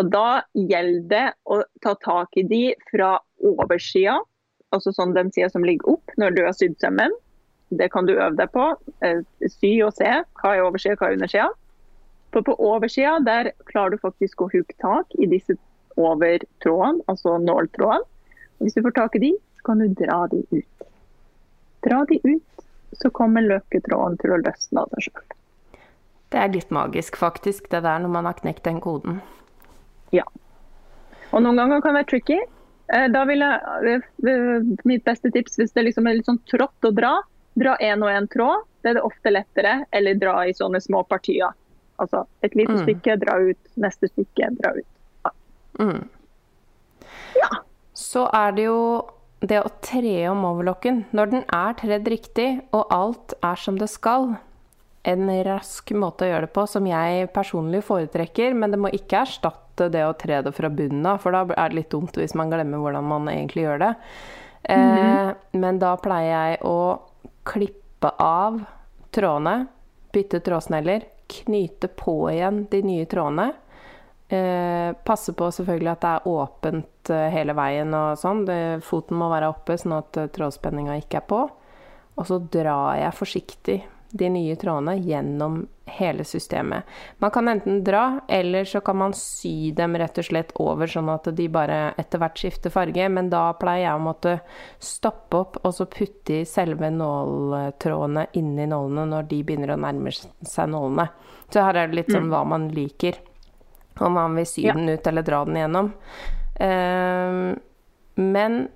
Og da gjelder det å ta tak i de fra oversida, altså sånn den sida som ligger opp når du har sydd sømmen. Det kan du øve deg på. Eh, Sy og se hva er oversida, hva er undersida. For på oversida der klarer du faktisk å huke tak i disse overtrådene, altså nåltrådene. Og Hvis du får tak i de, så kan du dra de ut. Dra de ut, så kommer løketråden til å løsne av seg sjøl. Det er litt magisk, faktisk, det der, når man har knekt den koden. Ja. Og noen ganger kan det være tricky. Eh, Da vil jeg, eh, Mitt beste tips hvis det liksom er litt sånn trått å dra, dra én og én tråd. Det er det ofte lettere. Eller dra i sånne små partier. Altså et lite Mm. stykke, dra ut. Neste stykke, dra ut. Mm. Ja. Så er det jo det å tre om overlokken. Når den er tredd riktig, og alt er som det skal, en rask måte å gjøre det på som jeg personlig foretrekker, men det må ikke erstatte det å tre det fra bunnen av, for da er det litt dumt hvis man glemmer hvordan man egentlig gjør det. eh, men da pleier jeg å klippe av trådene, bytte trådsneller, knyte på igjen de nye trådene. Eh, passe på selvfølgelig at det er åpent eh, hele veien og sånn. Foten må være oppe sånn at eh, trådspenninga ikke er på. Og så drar jeg forsiktig de nye trådene gjennom hele systemet. Man kan enten dra, eller så kan man sy dem rett og slett over, sånn at de bare etter hvert skifter farge. Men da pleier jeg å måtte stoppe opp og så putte i selve nåltrådene inni nålene når de begynner å nærme seg nålene. Så her er det litt sånn hva man liker. Om man vil sy Ja. den ut eller dra den igjennom. Uh, men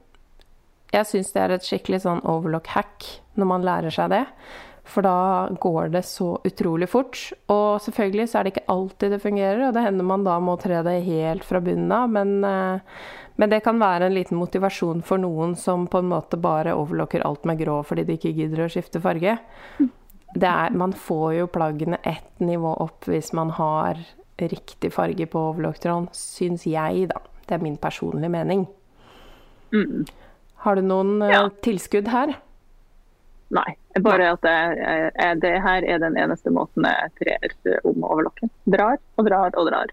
jeg syns det er et skikkelig sånn overlock-hack når man lærer seg det. For da går det så utrolig fort. Og selvfølgelig så er det ikke alltid det fungerer, og det hender man da må tre det helt fra bunnen av. Men, eh, men det kan være en liten motivasjon for noen som på en måte bare overlocker alt med grå fordi de ikke gidder å skifte farge. Det er, man får jo plaggene ett nivå opp hvis man har riktig farge på overlocktråden, syns jeg, da. Det er min personlige mening. Mm. Har du noen eh, Ja. tilskudd her? Nei. Bare at jeg, jeg, det her er den eneste måten jeg trer om overlokken. Drar og drar og drar.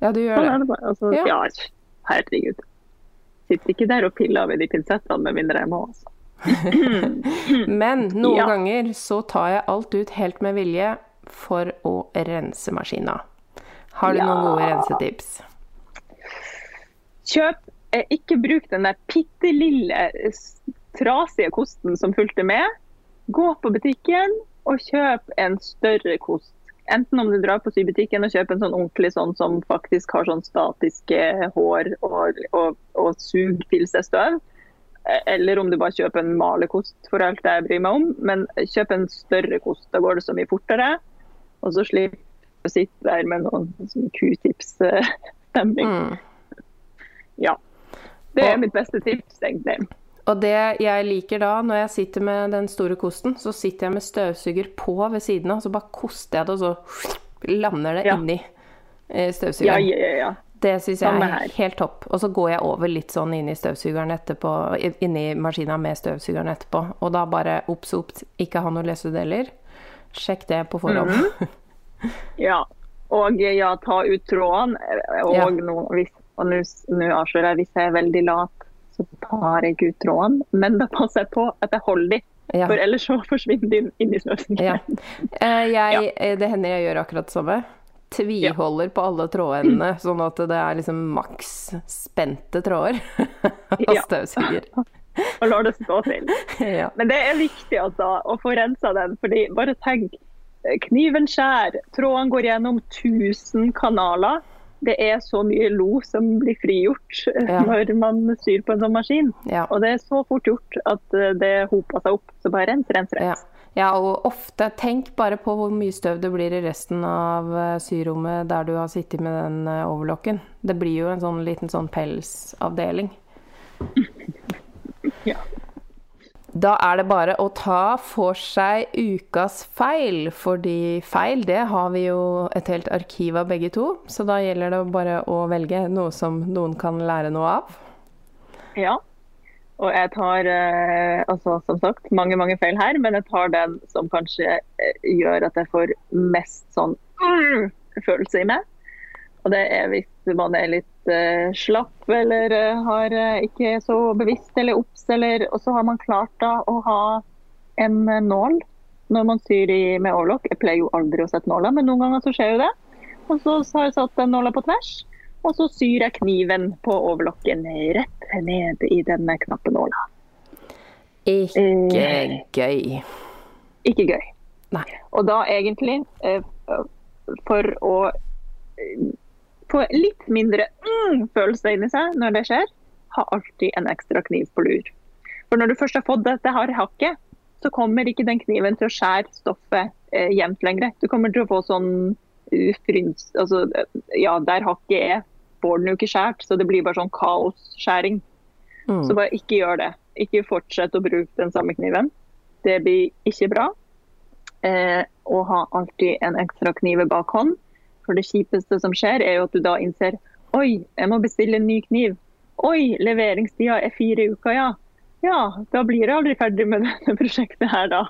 Ja, du gjør Sånn det. det. Altså, Ja. ja. herregud. Sitter ikke der og piller ved de pinsettene med mindre jeg må. Altså. Men noen Ja. ganger så tar jeg alt ut helt med vilje for å rense maskina. Har du noen gode rensetips? Kjøp, eh, ikke bruk den der bitte lille trasige kosten som fulgte med. Gå på butikken og kjøp en større kost. Enten om du drar på sybutikken og kjøper en sånn ordentlig sånn som faktisk har sånn statiske hår og, og, og sug til seg støv. eh, Eller om du bare kjøper en malekost, for alt jeg bryr meg om. Men kjøp en større kost, da går det så mye fortere. Og så slipper du å sitte der med noen sånn q-tips-stemning. Mm. Ja. Det er mitt beste tips, egentlig. Og det jeg liker da, når jeg sitter med den store kosten, så sitter jeg med støvsuger på ved siden av, så bare koster jeg det, og så lander det Ja. inni eh, Ja, støvsugeren. ja, ja. ja. Det syns jeg er helt topp. Og så går jeg over litt sånn inn i støvsugeren etterpå, i- inni maskina med støvsugeren etterpå, og da bare obs, obs, ikke ha noen løsedeler. Sjekk det på forhånd. Mhm. ja. Og ja, ta ut tråden. Og Ja. nå hvis, og nå avslører jeg hvis jeg er veldig lat, så tar jeg ut tråden. Men da passer jeg på at jeg holder dem. Ja. for ellers så forsvinner de inn i støvsugeren. Ja. Eh, Jeg, eh, Det hender jeg gjør akkurat det samme. Tviholder på alle trådendene, sånn at det er liksom maks spente tråder. Og støvsuger. Og lar det stå til. Ja. Men det er viktig altså, å få rensa den. fordi bare tenk, kniven skjærer, trådene går gjennom 1000 kanaler. Det er så mye lo som blir frigjort eh, Ja. når man syr på en sånn maskin. Ja. Og det er så fort gjort at eh, det hoper seg opp. Så bare rens, rens, Ja. rens. ja, og ofte tenk bare på hvor mye støv det blir i resten av eh, syrommet der du har sittet med den overlocken. Det blir jo en sånn liten sånn pelsavdeling. Ja. Da er det bare å ta for seg ukas feil, fordi feil det har vi jo et helt arkiv av begge to. Så da gjelder det bare å velge noe som noen kan lære noe av. Ja. Og jeg tar eh, altså som sagt mange mange feil her, men jeg tar den som kanskje eh, gjør at jeg får mest sånn mm, følelse i meg. Og det er hvis man er litt uh, slapp eller uh, har uh, ikke så bevisst eller obs, eller Og så har man klart da å ha en nål når man syr i, med overlock. Jeg pleier jo aldri å sette nåla, men noen ganger så skjer jo det. Og så har jeg satt den nåla på tvers. Og så syr jeg kniven på overlocken rett ned i denne knappenåla. Ikke gøy. Ikke gøy. Nei. Og da egentlig, for å eh, få litt mindre mm, følelse inni seg når det skjer, ha alltid en ekstra kniv på lur. For når du først har fått dette harde hakket, så kommer ikke den kniven til å skjære stoffet eh, jevnt lenger. Du kommer til å få sånn ufryns... Altså, eh, ja, der hakket er, får den jo ikke skjært, så det blir bare sånn kaosskjæring. Mm. Så bare ikke gjør det. Ikke fortsett å bruke den samme kniven. Det blir ikke bra. Eh, å ha alltid en ekstra kniv i bakhånd. For det kjipeste som skjer, er jo at du da innser Oi, jeg må bestille en ny kniv. Oi, leveringstida er fire uker, ja. Ja, da blir jeg aldri ferdig med dette prosjektet her, da.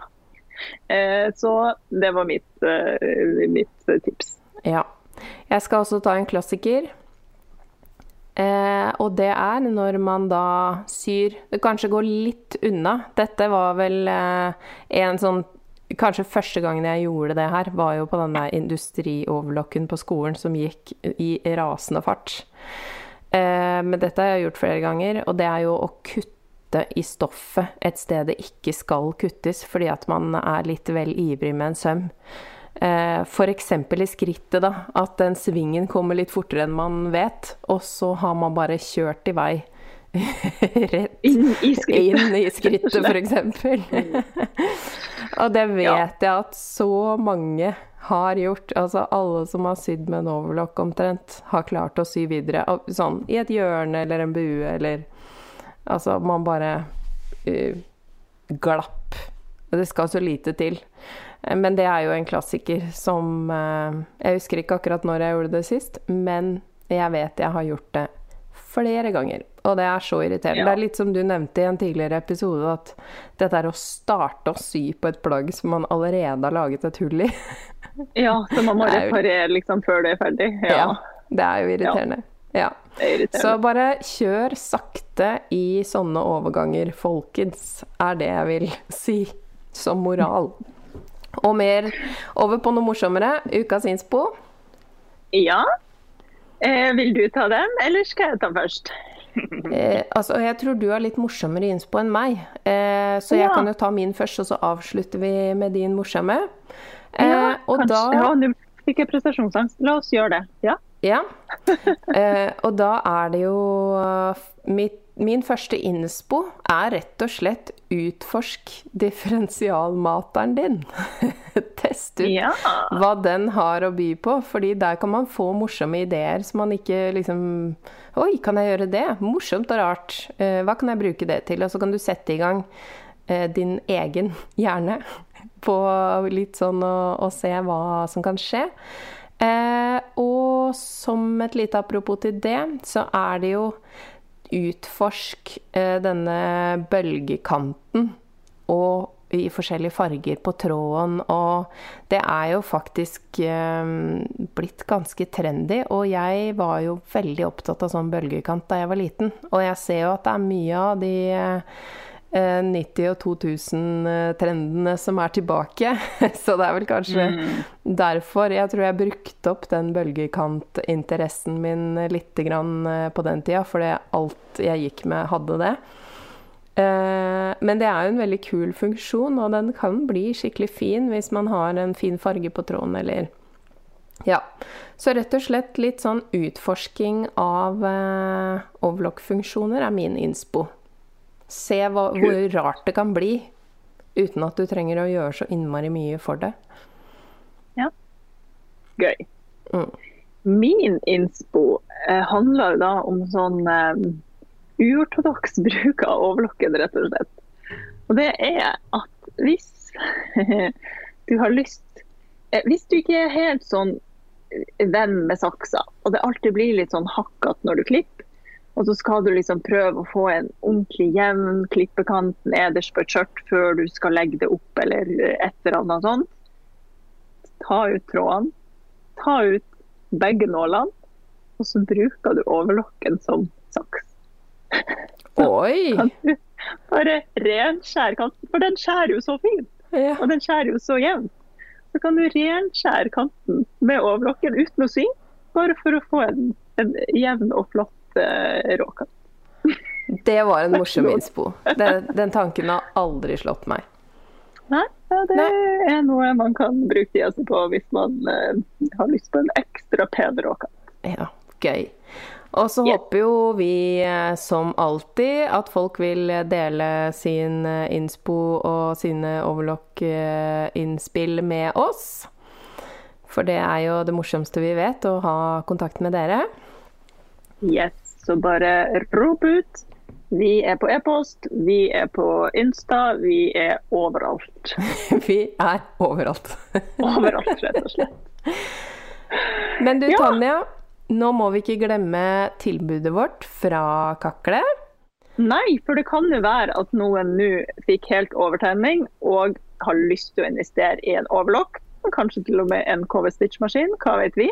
Eh, så det var mitt, eh, mitt tips. Ja. Jeg skal også ta en klassiker. Eh, og det er når man da syr Det kanskje går litt unna. Dette var vel eh, en sånn Kanskje første gangen jeg gjorde det her, var jo på denne industrioverlocken på skolen som gikk i rasende fart. Eh, men dette har jeg gjort flere ganger, og det er jo å kutte i stoffet et sted det ikke skal kuttes, fordi at man er litt vel ivrig med en søm. Eh, F.eks. i skrittet, da. At den svingen kommer litt fortere enn man vet, og så har man bare kjørt i vei. Rett Inn i skrittet. inn i skrittet, f.eks. og det vet jeg at så mange har gjort. Altså alle som har sydd med en overlock omtrent, har klart å sy videre. Sånn i et hjørne eller en bue eller Altså, man bare uh, glapp. Det skal så lite til. Eh, Men det er jo en klassiker som uh, Jeg husker ikke akkurat når jeg gjorde det sist, men jeg vet jeg har gjort det flere ganger. Og det er så irriterende. Ja. Det er litt som du nevnte i en tidligere episode, at dette er å starte å sy på et plagg som man allerede har laget et hull i. Ja, så man må er reparere liksom før det er ferdig. Ja, Ja, det er jo irriterende. Ja. det er irriterende. Så bare kjør sakte i sånne overganger, folkens, er det jeg vil si som moral. Og mer over på noe morsommere. Ukas innspo. Ja. Eh, vil du ta den, eller skal jeg ta først? Eh, altså, jeg tror du har litt morsommere innspo enn meg, eh, så jeg Ja. kan jo ta min først, og så avslutter vi med din morsomme. Eh, Ja, og kanskje. da Ja, nå fikk jeg prestasjonsangst. La oss gjøre det. Ja. Ja. Eh, og da er det jo mitt, Min første innspo er rett og slett utforsk differensialmateren din. Test ut ja. hva den har å by på, fordi der kan man få morsomme ideer som man ikke liksom Oi, kan jeg gjøre det? Morsomt og rart. Eh, hva kan jeg bruke det til? Og så kan du sette i gang eh, din egen hjerne på litt sånn å se hva som kan skje. Eh, og som et lite apropos til det, så er det jo utforsk denne bølgekanten og i forskjellige farger på tråden, og det er jo faktisk eh, blitt ganske trendy. Og jeg var jo veldig opptatt av sånn bølgekant da jeg var liten, og jeg ser jo at det er mye av de eh, 90- og 2000-trendene som er tilbake. Så det er vel kanskje derfor jeg tror jeg brukte opp den bølgekantinteressen min litt eh, på den tida, fordi alt jeg gikk med, hadde det. Eh, Men det er jo en veldig kul funksjon, og den kan bli skikkelig fin hvis man har en fin farge på tråden, eller Ja. Så rett og slett litt sånn utforsking av eh, overlock-funksjoner er min innspo. Se hva, hvor rart det kan bli, uten at du trenger å gjøre så innmari mye for det. Ja. Gøy. Mm. Min innspo eh, handler da om sånn eh, uortodoks bruk av overlokken, rett og slett. Og det er at hvis du har lyst eh, Hvis du ikke er helt sånn venn med saksa, og det alltid blir litt sånn hakkete når du klipper, og så skal du liksom prøve å få en ordentlig jevn klippekant nederst på et skjørt før du skal legge det opp, eller et eller annet sånt, ta ut trådene, ta ut begge nålene, og så bruker du overlokken som saks. Oi! Bare renskjære kanten, for den skjærer jo så fint, Ja. og den skjærer jo så jevnt. Så kan du renskjære kanten med overlokken uten å sy, bare for å få en, en jevn og flott uh, råkant. Det var en morsom innspo. Den, den tanken har aldri slått meg. Nei, ja, det er noe man kan bruke tida si på hvis man uh, har lyst på en ekstra pen råkant. Ja, gøy. Og så yeah. håper jo vi eh, som alltid at folk vil dele sin eh, innspo og sine overlock-innspill med oss. For det er jo det morsomste vi vet, å ha kontakt med dere. Yes, så bare rop ut. Vi er på e-post, vi er på Insta, vi er overalt. Vi er overalt. Overalt, rett og slett. Men du Ja. Tanja, nå må vi ikke glemme tilbudet vårt fra Kakle. Nei, for det kan jo være at noen nå fikk helt overtenning og har lyst til å investere i en overlock, kanskje til og med en KV Stitch-maskin, hva vet vi.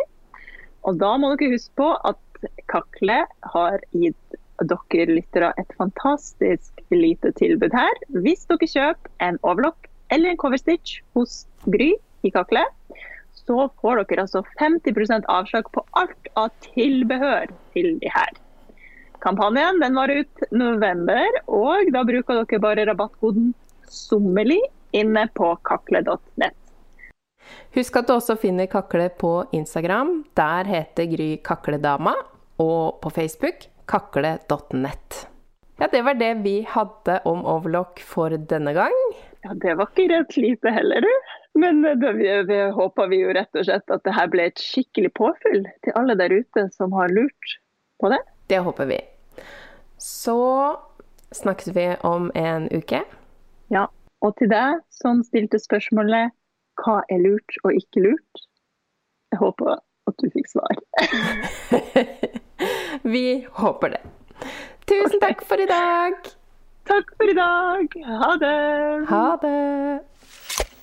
Og da må dere huske på at Kakle har gitt dere lyttere et fantastisk lite tilbud her. Hvis dere kjøper en overlock eller en coverstitch Stitch hos Gry i Kakle, så får dere altså 50% avslag på alt av tilbehør til de her. Kampanjen den var ut november, og da bruker dere bare rabattkoden SOMMERLI inne på kakle.nett. Husk at du også finner Kakle på Instagram. Der heter Gry Kakledama. Og på Facebook kakle.nett. Ja, det var det vi hadde om overlock for denne gang. Ja, Det var ikke rett lite heller, du. Men eh, da vi, vi håper vi jo rett og slett at det her ble et skikkelig påfyll til alle der ute som har lurt på det. Det håper vi. Så snakkes vi om en uke. Ja, Og til deg som stilte spørsmålet hva er lurt og ikke lurt, jeg håper at du fikk svar. Vi håper det. Tusen takk for i dag. Takk for i dag. Ha det. Ha det.